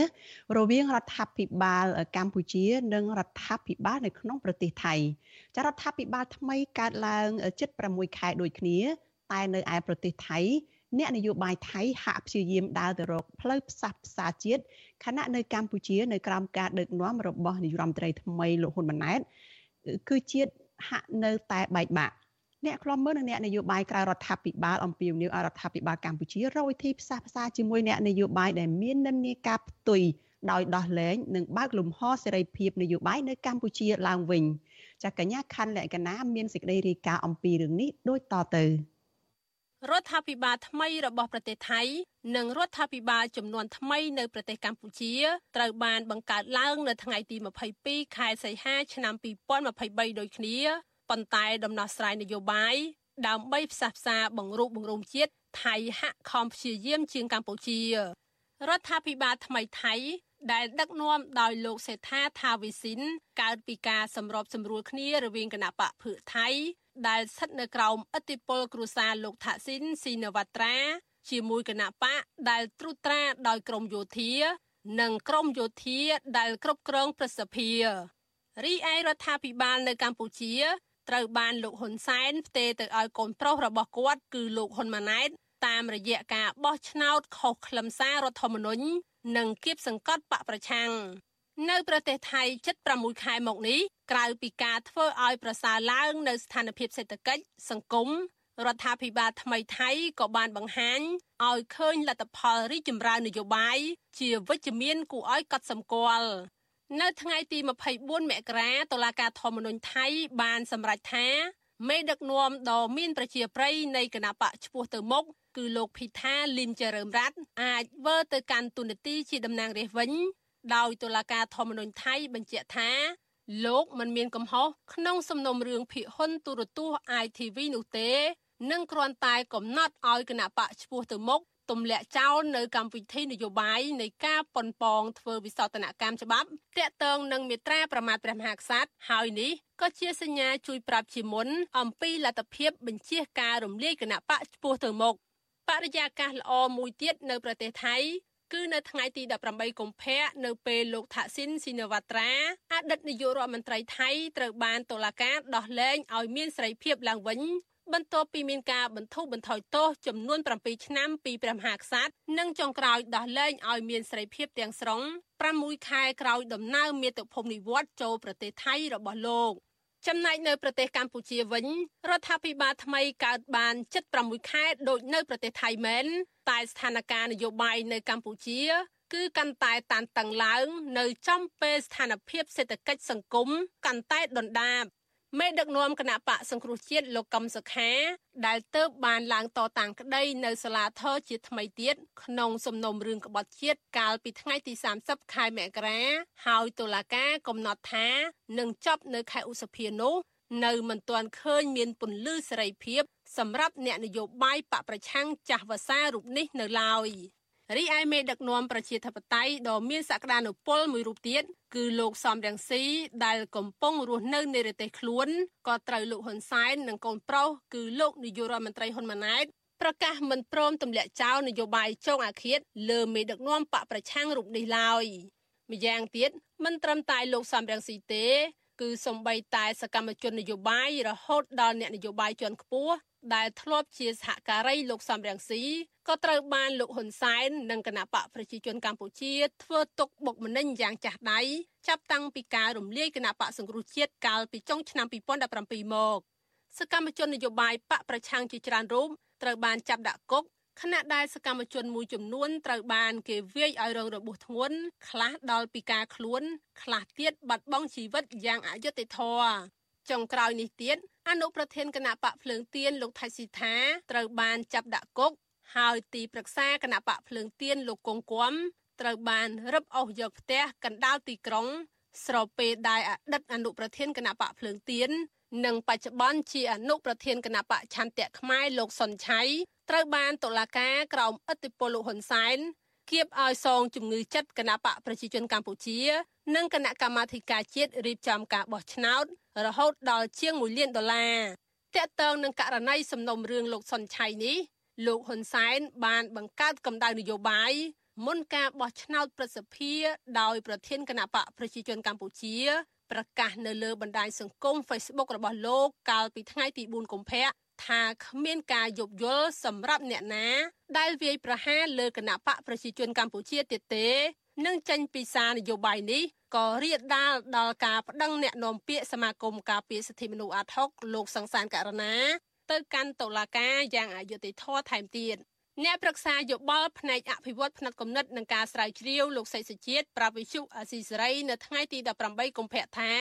រវាងរដ្ឋាភិបាលកម្ពុជា និងរដ្ឋាភិបាលនៅក្នុងប្រទេសថៃចារដ្ឋាភិបាលថ្មីកើតឡើងជិត6ខែដូចគ្នា តែនៅឯប្រទេសថៃអ្នកនយោបាយថៃហាក់ព្យាយាមដើរទៅរកផ្លូវផ្សះផ្សាជាតិខណៈនៅកម្ពុជានៅក្រោមការដឹកនាំរបស់នាយរដ្ឋមន្ត្រីថ្មីលោកហ៊ុនម៉ាណែត គឺជាតិហាក់នៅតែបែកបាក់អ្នកខ្លំមើលនិងអ្នកនយោបាយក្រៅរដ្ឋាភិបាលអំពាវនាវឲ្យរដ្ឋាភិបាលកម្ពុជារកវិធីផ្សះផ្សាជាមួយអ្នកនយោបាយដែលមាននិន្នាការផ្ទុយដោយដោះលែងនិងបើកលំហសេរីភាពនយោបាយនៅកម្ពុជាឡើងវិញចាកញ្ញាខាន់លក្ខណាមានសេចក្តីរាយការណ៍អំពីរឿងនេះដូចតទៅ រដ្ឋាភិបាលថ្មីរបស់ប្រទេសថៃ និងរដ្ឋាភិបាលចំនួនថ្មីនៅប្រទេសកម្ពុជាត្រូវបានបង្កើតឡើងនៅថ្ងៃទី22ខែសីហាឆ្នាំ2023ដូចគ្នាប៉ុន្តែដំណោះស្រាយនយោបាយដើម្បីផ្សះផ្សាបង្រួបបង្រួមជាតិថៃហាក់ខំព្យាយាមជាងកម្ពុជារដ្ឋាភិបាលថ្មីថៃដែលដឹកនាំដោយលោកសេដ្ឋាថាវិសិនកើតពីការសម្របសម្រួលគ្នារវាងគណៈបកភឿថៃ ដែលស្ថិតនៅក្រោមឥទ្ធិពលគ្រួសារលោកថាស៊ីនស៊ីនវត្ត្រា ជាមួយគណៈបកដែលត្រួតត្រាដោយក្រមយោធា និងក្រមយោធាដែលគ្រប់គ្រងប្រសិទ្ធភាពរីឯរដ្ឋាភិបាលនៅកម្ពុជាត្រូវបានលោកហ៊ុនសែនផ្ទេរទៅឲ្យកូនប្រុសរបស់គាត់គឺលោកហ៊ុនម៉ាណែតតាមរយៈការបោះឆ្នោតខុសខ្លឹមសាររដ្ឋធម្មនុញ្ញនិងគៀបសង្កត់បកប្រឆាំងនៅប្រទេសថៃជិត6ខែមកនេះ ក្រៅពីការធ្វើឲ្យប្រសើរឡើងនៅស្ថានភាពសេដ្ឋកិច្ចសង្គមរដ្ឋាភិបាលថ្មីថៃក៏បានបង្ហាញឲ្យឃើញលទ្ធផលរីកចម្រើននយោបាយជាវិជ្ជមានគួរឲ្យកត់សម្គាល់នៅថ្ងៃទី24មករាតុលាការធម្មនុញ្ញថៃបានសម្រេចថាមេដឹកនាំដ៏មានប្រជាប្រិយនៃគណៈបកឈ្មោះទៅមុខគឺលោកភីថាលីនចរើមរ័ត្នអាចវើទៅកាន់ទូនាទីជាតំណាងរាស្ត្រវិញដោយតុលាការធម្មនុញ្ញថៃបញ្ជាក់ថា លោកមិនមានកំហុសក្នុងសំណុំរឿងភិកហ៊ុនទូរទស្សន៍ ITV នោះទេនិងគ្រាន់តែកំណត់ឲ្យគណៈបកឈ្មោះទៅមុខទម្លាក់ចោលនៅកម្មវិធីនយោបាយនៃការប៉ុនប៉ងធ្វើវិសោធនកម្មច្បាប់តាក់ទងនឹងមេត្រាប្រមាថព្រះមហាក្សត្រហើយនេះក៏ជាសញ្ញាជួយប្រាប់ជាមុនអំពីលទ្ធភាពបញ្ជាការរំលាយគណៈបកឈ្មោះទៅមុខបរិយាកាសល្អមួយទៀតនៅប្រទេសថៃ គឺនៅថ្ងៃទី18កុម្ភៈនៅពេលលោកថាក់ស៊ីនស៊ីណាវ៉ាត្រាអតីតនាយករដ្ឋមន្ត្រីថៃត្រូវបានតុលាការដោះលែងឲ្យមានសេរីភាពឡើងវិញបន្ទាប់ពីមានការបន្ធូរបន្ថយទោសចំនួន7ឆ្នាំពីព្រះមហាក្សត្រនិងចុងក្រោយដោះលែងឲ្យមានសេរីភាពទាំងស្រុង6ខែក្រោយដំណើរមាតុភូមិនិវត្តចូលប្រទេសថៃរបស់លោក ចំណែកនៅប្រទេសកម្ពុជាវិញរដ្ឋាភិបាលថ្មីកើតបាន76ខែដូចនៅប្រទេសថៃមែនតែស្ថានភាពនយោបាយនៅកម្ពុជា គឺកាន់តែតានតឹងឡើង នៅចំពេលស្ថានភាពសេដ្ឋកិច្ចសង្គមកាន់តែដុនដាប មេដឹកនាំគណៈបកសង្គ្រោះជាតិលោកកឹមសុខា ដែលទៅបានឡើងតតាំងក្តីនៅសាលាធរជាថ្មីទៀតក្នុងសំណុំរឿងក្បត់ជាតិកាលពីថ្ងៃទី30ខែមករាហើយតុលាការកំណត់ថានឹងចប់នៅខែឧសភានោះនៅមិនទាន់ឃើញមានពន្លឺសេរីភាពសម្រាប់អ្នកនយោបាយបកប្រឆាំងចាស់វសារូបនេះនៅឡើយ។ រីឯមេដឹកនាំប្រជាធិបតេយ្យដ៏មានសក្តានុពលមួយរូបទៀតគឺលោកសំរងស៊ីដែលកំពុងរស់នៅនៃប្រទេសខ្លួនក៏ត្រូវលោកហ៊ុនសែននិងកូនប្រុសគឺលោកនាយករដ្ឋមន្ត្រីហ៊ុនម៉ាណែតប្រកាសមិនព្រមទម្លាក់ចោលនយោបាយចុងអាឃាតលើមេដឹកនាំបកប្រឆាំងរូបនេះឡើយម្យ៉ាងទៀតមិនត្រឹមតែលោកសំរងស៊ីទេ គឺសំបីតែសកម្មជននយោបាយរហូតដល់អ្នកនយោបាយជាន់ខ្ពស់ ដែលធ្លាប់ជាសហការីលោកសំរងស៊ីក៏ត្រូវបានលោកហ៊ុនសែននិងគណៈបកប្រជាជនកម្ពុជាធ្វើទុកបុកម្នេញយ៉ាងចាស់ដៃចាប់តាំងពីការរំលាយគណៈបកសង្គ្រោះជាតិកាលពីចុងឆ្នាំ2017មកសកម្មជននយោបាយបកប្រឆាំងជាច្រើនរូបត្រូវបានចាប់ដាក់គុកខណៈដែលសកម្មជនមួយចំនួនត្រូវបានគេវាយឲ្យរងរបួសធ្ងន់ខ្លះដល់ពីការខ្លួន ខ្លះទៀតបាត់បង់ជីវិតយ៉ាងអយុត្តិធម៌ ចុងក្រោយនេះទៀតអនុប្រធានគណៈបកភ្លើងទៀនលោកថៃស៊ីថាត្រូវបានចាប់ដាក់គុកហើយទីប្រឹក្សាគណៈបកភ្លើងទៀនលោកកងគំត្រូវបានរឹបអូសយកផ្ទះកណ្ដាលទីក្រុង ស្របពេលដែលអតីតអនុប្រធានគណៈបកភ្លើងទៀននិងបច្ចុប្បន្នជាអនុប្រធានគណៈបកឆន្ទៈខ្មែរលោកសុនឆៃត្រូវបានតុលាការក្រោមឥទ្ធិពលលោកហ៊ុនសែនគៀបឲ្យសងជំងឺចិត្តគណៈបកប្រជាជនកម្ពុជា និងគណៈកម្មាធិការជាតិរៀបចំការបោះឆ្នោត រហូតដល់ជាង1លានដុល្លារតកតងនឹងករណីសំណុំរឿងលោកសុនឆៃនេះលោកហ៊ុនសែនបានបង្កើតកម្ដៅនយោបាយមុនការបោះឆ្នោតប្រសិទ្ធិដោយប្រធានគណៈបកប្រជាជនកម្ពុជាប្រកាសនៅលើបណ្ដាញសង្គម Facebook របស់លោកកាលពីថ្ងៃទី4កុម្ភៈថាគ្មានការយោគយល់សម្រាប់អ្នកណា ដែលវាយប្រហារលើគណៈបកប្រជាជនកម្ពុជាទៀតទេ នឹងចេញពីសារនយោបាយនេះក៏រៀបដាលដល់ការប្តឹងអ្នកនាំពាក្យសមាគមការពារសិទ្ធិមនុស្សអាត់ហុកលោកសង្សានករណាទៅកាន់តុលាការយ៉ាងអយុត្តិធម៌ថែមទៀតអ្នកប្រឹក្សាយោបល់ផ្នែកអភិវឌ្ឍផ្នែកគំនិតនិងការស្រាវជ្រាវលោកសីសជាតិប្រាវិជុអាស៊ីសេរីនៅថ្ងៃទី18កុម្ភៈថា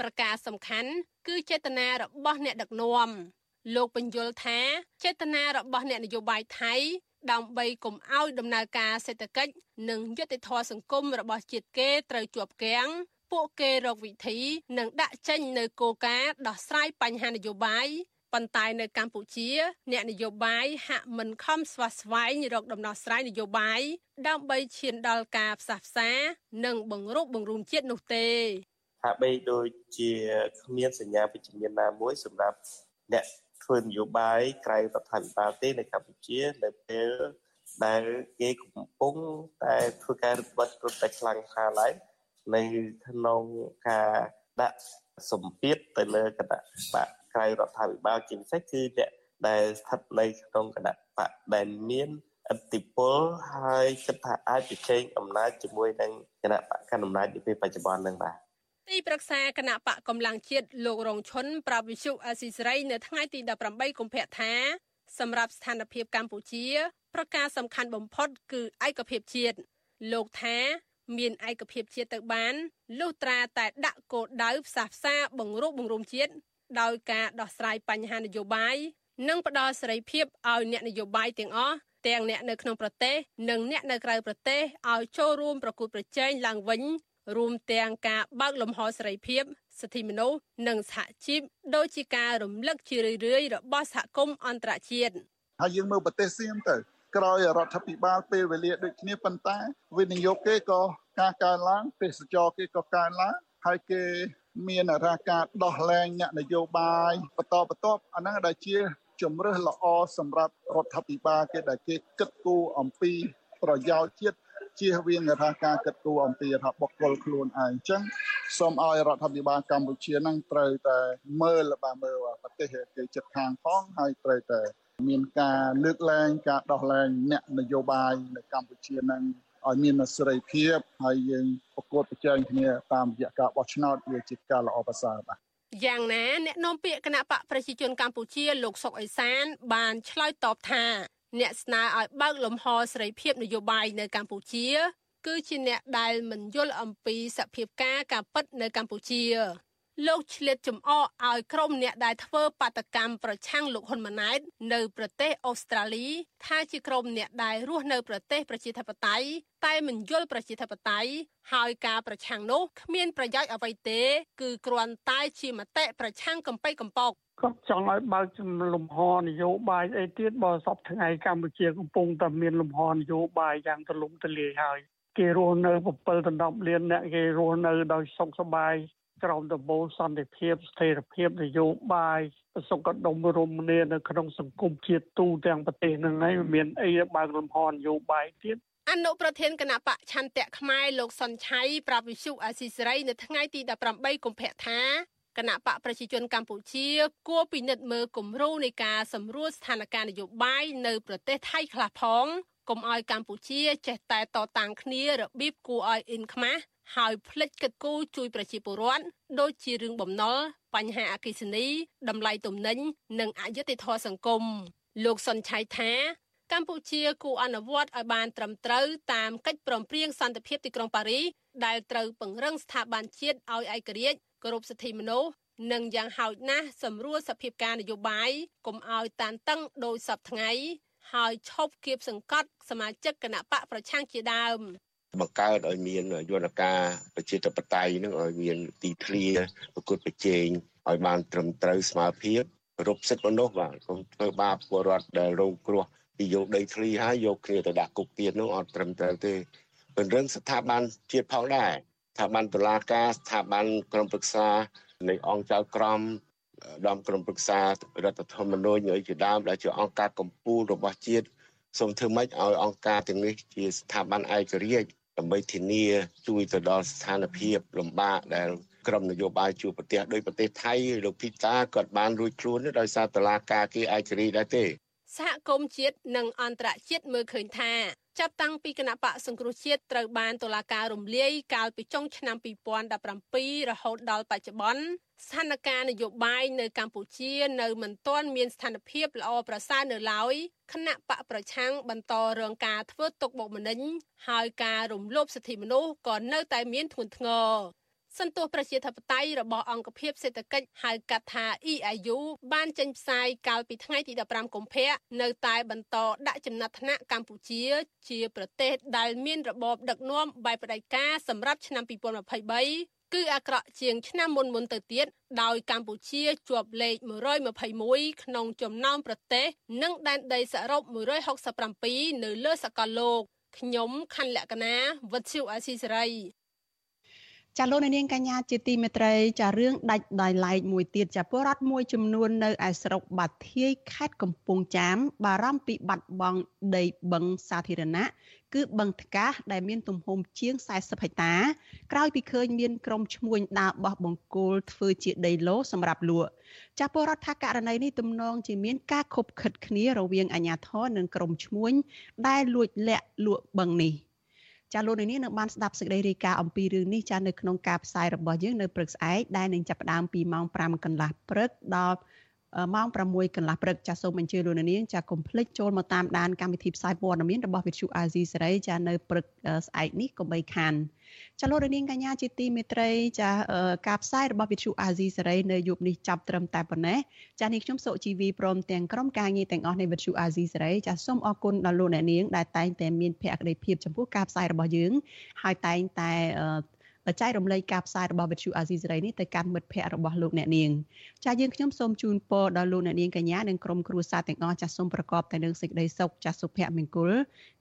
ប្រការសំខាន់គឺចេតនារបស់អ្នកដឹកនាំលោកបញ្យល់ថាចេតនារបស់អ្នកនយោបាយថៃ ដើម្បីកុំឲ្យដំណើរការសេដ្ឋកិច្ចនិងយុត្តិធម៌សង្គមរបស់ជាតិគេត្រូវជាប់គាំងពួកគេរកវិធីនិងដាក់ចេញនៅគោលការណ៍ដោះស្រាយបញ្ហានយោបាយប៉ុន្តែនៅកម្ពុជា អ្នកនយោបាយហាក់មិនខំស្វះស្វែងរកដំណោះស្រាយនយោបាយដើម្បីឈានដល់ការផ្សះផ្សា និងបង្រួបបង្រួមជាតិនោះទេហាក់បីដូចជាគ្មានសញ្ញាវិជ្ជមានណាមួយសម្រាប់អ្នក ធ្វើនយោបាយក្រៅរដ្ឋាភិបាលទេនៅកម្ពុជានៅពេលដែលគេកំពុងតែធ្វើការរឹតបន្តឹងតែខ្លាំងខ្លាឡើងនៅក្នុងការដាក់សម្ពាធទៅលើគណៈបកក្រៅរដ្ឋាភិបាលជាពិសេសគឺអ្នកដែលស្ថិតនៅក្នុងគណៈបកដែលមានអធិពលហើយគិតថាអាចប្រជែងអំណាចជាមួយនឹងគណៈបកកណ្ដាលអំណាចនៅពេលបច្ចុប្បន្ននឹងបាទ ទីប្រឹក្សាគណៈបកកម្លាំងជាតិលោករងឈុនប្រាប់វិសុអាស៊ីសេរីនៅថ្ងៃទី18កុម្ភៈថាសម្រាប់ស្ថានភាពកម្ពុជា ប្រការសំខាន់បំផុត គឺឯកភាពជាតិលោកថាមានឯកភាពជាតិទៅបានលុះត្រាតែដាក់គោលដៅផ្សះផ្សាបង្រួបបង្រួមជាតិដោយការដោះស្រាយបញ្ហានយោបាយនិងផ្ដល់សេរីភាពឲ្យអ្នកនយោបាយទាំងអស់ទាំងអ្នកនៅក្នុងប្រទេសនិងអ្នកនៅក្រៅប្រទេសឲ្យចូលរួមប្រកួតប្រជែងឡើងវិញ រួមទាំងការបើកលំហសេរីភាពសិទ្ធិមនុស្សនិងសហជីពដូចជាការរំលឹកជារឿយៗរបស់សហគមន៍អន្តរជាតិហើយយើងមើលប្រទេសសៀមទៅក្រោយរដ្ឋាភិបាលពេលវេលាដូចគ្នាប៉ុន្តែវិនិយោគគេក៏ការកើនឡើងទេសចរគេក៏កើនឡើងហើយគេមានរាការដោះលែងអ្នកនយោបាយបន្តបន្ទាប់អាហ្នឹងដែលជាជំរើសល្អសម្រាប់រដ្ឋាភិបាលគេដែលគេគិតគូរអំពីប្រយោជន៍ជាតិ ជៀសវាងថាការគិតគូរអំពីថាបុគ្គលខ្លួនឯងអញ្ចឹងសូមឲ្យរដ្ឋាភិបាលកម្ពុជានឹងត្រូវតែមើលបាទមើលប្រទេសគេចិត្តខាងផងហើយត្រូវតែមានការលើកលែងការដោះលែងអ្នកនយោបាយនៅកម្ពុជានឹងឲ្យមានសេរីភាពហើយយើងប្រកួតប្រជែងគ្នាតាមរយៈការបោះឆ្នោតវាជាការល្អប្រសើរបាទយ៉ាងណាអ្នកនាំពាក្យគណៈបកប្រជាជនកម្ពុជាលោកសុកអេសាន បានឆ្លើយតបថា អ្នកស្នើឲ្យបើកលំហសេរីភាពនយោបាយនៅកម្ពុជា គឺជាអ្នកដែលមិនយល់អំពីសភាពការការពិតនៅកម្ពុជា លោកឆ្លៀតចំអកឲ្យក្រុមអ្នកដែលធ្វើបាតកម្មប្រឆាំងលោកហ៊ុនម៉ាណែតនៅប្រទេសអូស្ត្រាលី ថាជាក្រុមអ្នកដែលរស់នៅប្រទេសប្រជាធិបតេយ្យតែមិនយល់ប្រជាធិបតេយ្យហើយការប្រឆាំងនោះគ្មានប្រយោជន៍អ្វីទេ គឺគ្រាន់តែជាមតិប្រឆាំងកំបីកំពកគាត់ចង់ឲ្យបើកចំលំហនយោបាយអីទៀតបើសពថ្ងៃកម្ពុជាកំពុងតែមានលំហនយោបាយយ៉ាងទូលំទូលាយហើយគេរស់នៅ7ដណ្ដប់លានអ្នកគេរស់នៅដោយសុខសប្បាយ ក្រោមដំបូលសន្តិភាពស្ថិរភាពនយោបាយសុខដុមរមនានៅក្នុងសង្គមជាតិទូទាំងប្រទេសនឹងហើយមានអីបើកលំហនយោបាយទៀតអនុប្រធានគណៈបកឆន្ទៈខ្មែរលោកសុនឆៃប្រាប់វិសុអាស៊ីសេរីនៅថ្ងៃទី18កុម្ភៈថាគណៈបកប្រជាជនកម្ពុជាគួរពិនិត្យមើលគំរូនៃការសម្រួលស្ថានភាពនយោបាយនៅប្រទេសថៃខ្លះផងកុំឲ្យកម្ពុជាចេះតែតតាំងគ្នារបៀបគួរឲ្យអ៊ិនខ្មាស់ ហើយផ្លិចកិត្តគូជួយប្រជាពលរដ្ឋដូចជារឿងបំណុលបញ្ហាអគិសនីតម្លៃទំនិញនិងអយុត្តិធម៌សង្គមលោកសុនឆៃថាកម្ពុជាគួរអនុវត្តឲ្យបានត្រឹមត្រូវតាមកិច្ចព្រមព្រៀងសន្តិភាពទីក្រុងប៉ារីសដែលត្រូវពង្រឹងស្ថាប័នជាតិឲ្យឯករាជ្យគោរពសិទ្ធិមនុស្សនិងយ៉ាងហោចណាស់សម្រួលសភាពការនយោបាយកុំឲ្យតានតឹងដោយសពថ្ងៃហើយឈប់គៀបសង្កត់សមាជិកគណៈបកប្រឆាំងជាដើម បង្កើតឲ្យមានយន្តការប្រជាធិបតេយ្យនឹងឲ្យមានទីធ្លាប្រកួតប្រជែងឲ្យបានត្រឹមត្រូវស្មើភាពរົບសិទ្ធិមនុស្សបាទកុំធ្វើបាបពលរដ្ឋដែលរងគ្រោះពីយកដីធ្លីហើយយកគ្នាទៅដាក់គុកទៀតនោះអត់ត្រឹមត្រូវទេពង្រឹងស្ថាប័នជាតិផងដែរស្ថាប័នតុលាការស្ថាប័នក្រមប្រឹក្សានៃអង្គចៅក្រមដំក្រមប្រឹក្សារដ្ឋធម្មនុញ្ញឲ្យជាដើមដែលជាអង្គការកម្ពុជារបស់ជាតិសូមធ្វើម៉េចឲ្យអង្គការទាំងនេះជាស្ថាប័នឯករាជ្យ ដើម្បីធានាជួយទៅដល់ស្ថានភាពលំបាកដែលក្រមនយោបាយជួបប្រទេសដោយប្រទេសថៃលោកភីតាគាត់បានរួចខ្លួនដោយសារតឡាការគេឯករាជ្យដែរទេសហគមន៍ជាតិនិងអន្តរជាតិមើលឃើញថាចាប់តាំងពីគណៈបកសង្គ្រោះជាតិត្រូវបានតុលាការរំលាយកាលពីចុងឆ្នាំ2017រហូតដល់បច្ចុប្បន្នស្ថានភាពនយោបាយនៅកម្ពុជា នៅមិនទាន់មានស្ថានភាពល្អប្រសើរនៅឡើយគណៈបកប្រឆាំងបន្តរងការធ្វើទុកបុកម្នេញហើយការរំលោភសិទ្ធិមនុស្សក៏នៅតែមានធ្ងន់ធ្ងរសន្ទុះប្រជាធិបតេយ្យរបស់អង្គភាពសេដ្ឋកិច្ចហៅកាត់ថា EIU បានចេញផ្សាយកាលពីថ្ងៃទី15កុម្ភៈនៅតែបន្តដាក់ចំណាត់ថ្នាក់កម្ពុជា ជាប្រទេសដែលមានរបបដឹកនាំបែបផ្ដាច់ការសម្រាប់ឆ្នាំ2023 គឺអាក្រក់ជាងឆ្នាំមុនមុនទៅទៀតដោយកម្ពុជាជាប់លេខ121ក្នុងចំណោមប្រទេស និងដែនដីសរុប167នៅលើសកលលោកខ្ញុំខណ្ឌលក្ខណាវុទ្ធុអាស៊ីសេរី ចាលោកនាងកញ្ញាជាទីមេត្រីចារឿងដាច់ដោយឡែកមួយទៀតចាពលរដ្ឋមួយចំនួននៅឯស្រុកបាធាយខេត្តកំពង់ចាម បារម្ភពីបាត់បង់ដីបឹងសាធារណៈគឺបឹងថ្កាសដែលមានទំហំជាង40ហិកតាក្រោយពីឃើញមានក្រុមឈ្មួញដើរបោះបង្គោលធ្វើជាដីឡូសម្រាប់លក់ចាពលរដ្ឋថាករណីនេះទំនងជាមានការខົບខិតគ្នារវាងអាជ្ញាធរនិងក្រុមឈ្មួញដែលលួចលាក់លក់បឹងនេះ។ ចាលោកនាងនឹងបានស្ដាប់សេចក្តីរាយការណ៍អំពីរឿងនេះចានៅក្នុងការផ្សាយរបស់យើងនៅព្រឹកស្អែកដែលនឹងចាប់ផ្ដើមពីម៉ោង5កន្លះព្រឹកដល់ម៉ោង6កន្លះព្រឹកចាសសូមអញ្ជើញលោកនាងចាកុំភ្លេចចូលមកតាមដានកម្មវិធីផ្សាយព័ត៌មានរបស់វិទ្យុអាស៊ីសេរីចានៅព្រឹកស្អែកនេះកុំបីខាន ចាលោករនាងកញ្ញាជាទីមេត្រីចាការផ្សាយរបស់វិទ្យុអាស៊ីសេរីនៅយប់នេះចាប់ត្រឹមតែប៉ុណ្ណេះចានេះខ្ញុំសុជីវីព្រមទាំងក្រុមការងារទាំងអស់នៃវិទ្យុអាស៊ីសេរីចាសូមអរគុណដល់លោកអ្នកនាងដែលតែងតែមានភក្ដីភាពចំពោះការផ្សាយរបស់យើង ហើយតែងតែចែករំលែកការផ្សាយរបស់វិទ្យុអាស៊ីសេរីនេះទៅកាន់មិត្តភ័ក្តិរបស់លោកអ្នកនាងចាយើងខ្ញុំសូមជូនពរដល់លោកអ្នកនាងកញ្ញានិងក្រុមគ្រួសារទាំងអស់ចាសូមប្រកបតែនឹងសេចក្តីសុខចាសុភមង្គល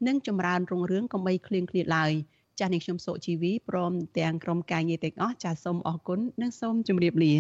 និងចម្រើនរុងរឿងកុំបីឃ្លៀងឃ្លាតឡើយ ចាស់នេះខ្ញុំសុជីវីព្រមទាំងក្រុមការងារទាំងអស់ចាសូមអរគុណនិងសូមជម្រាបលា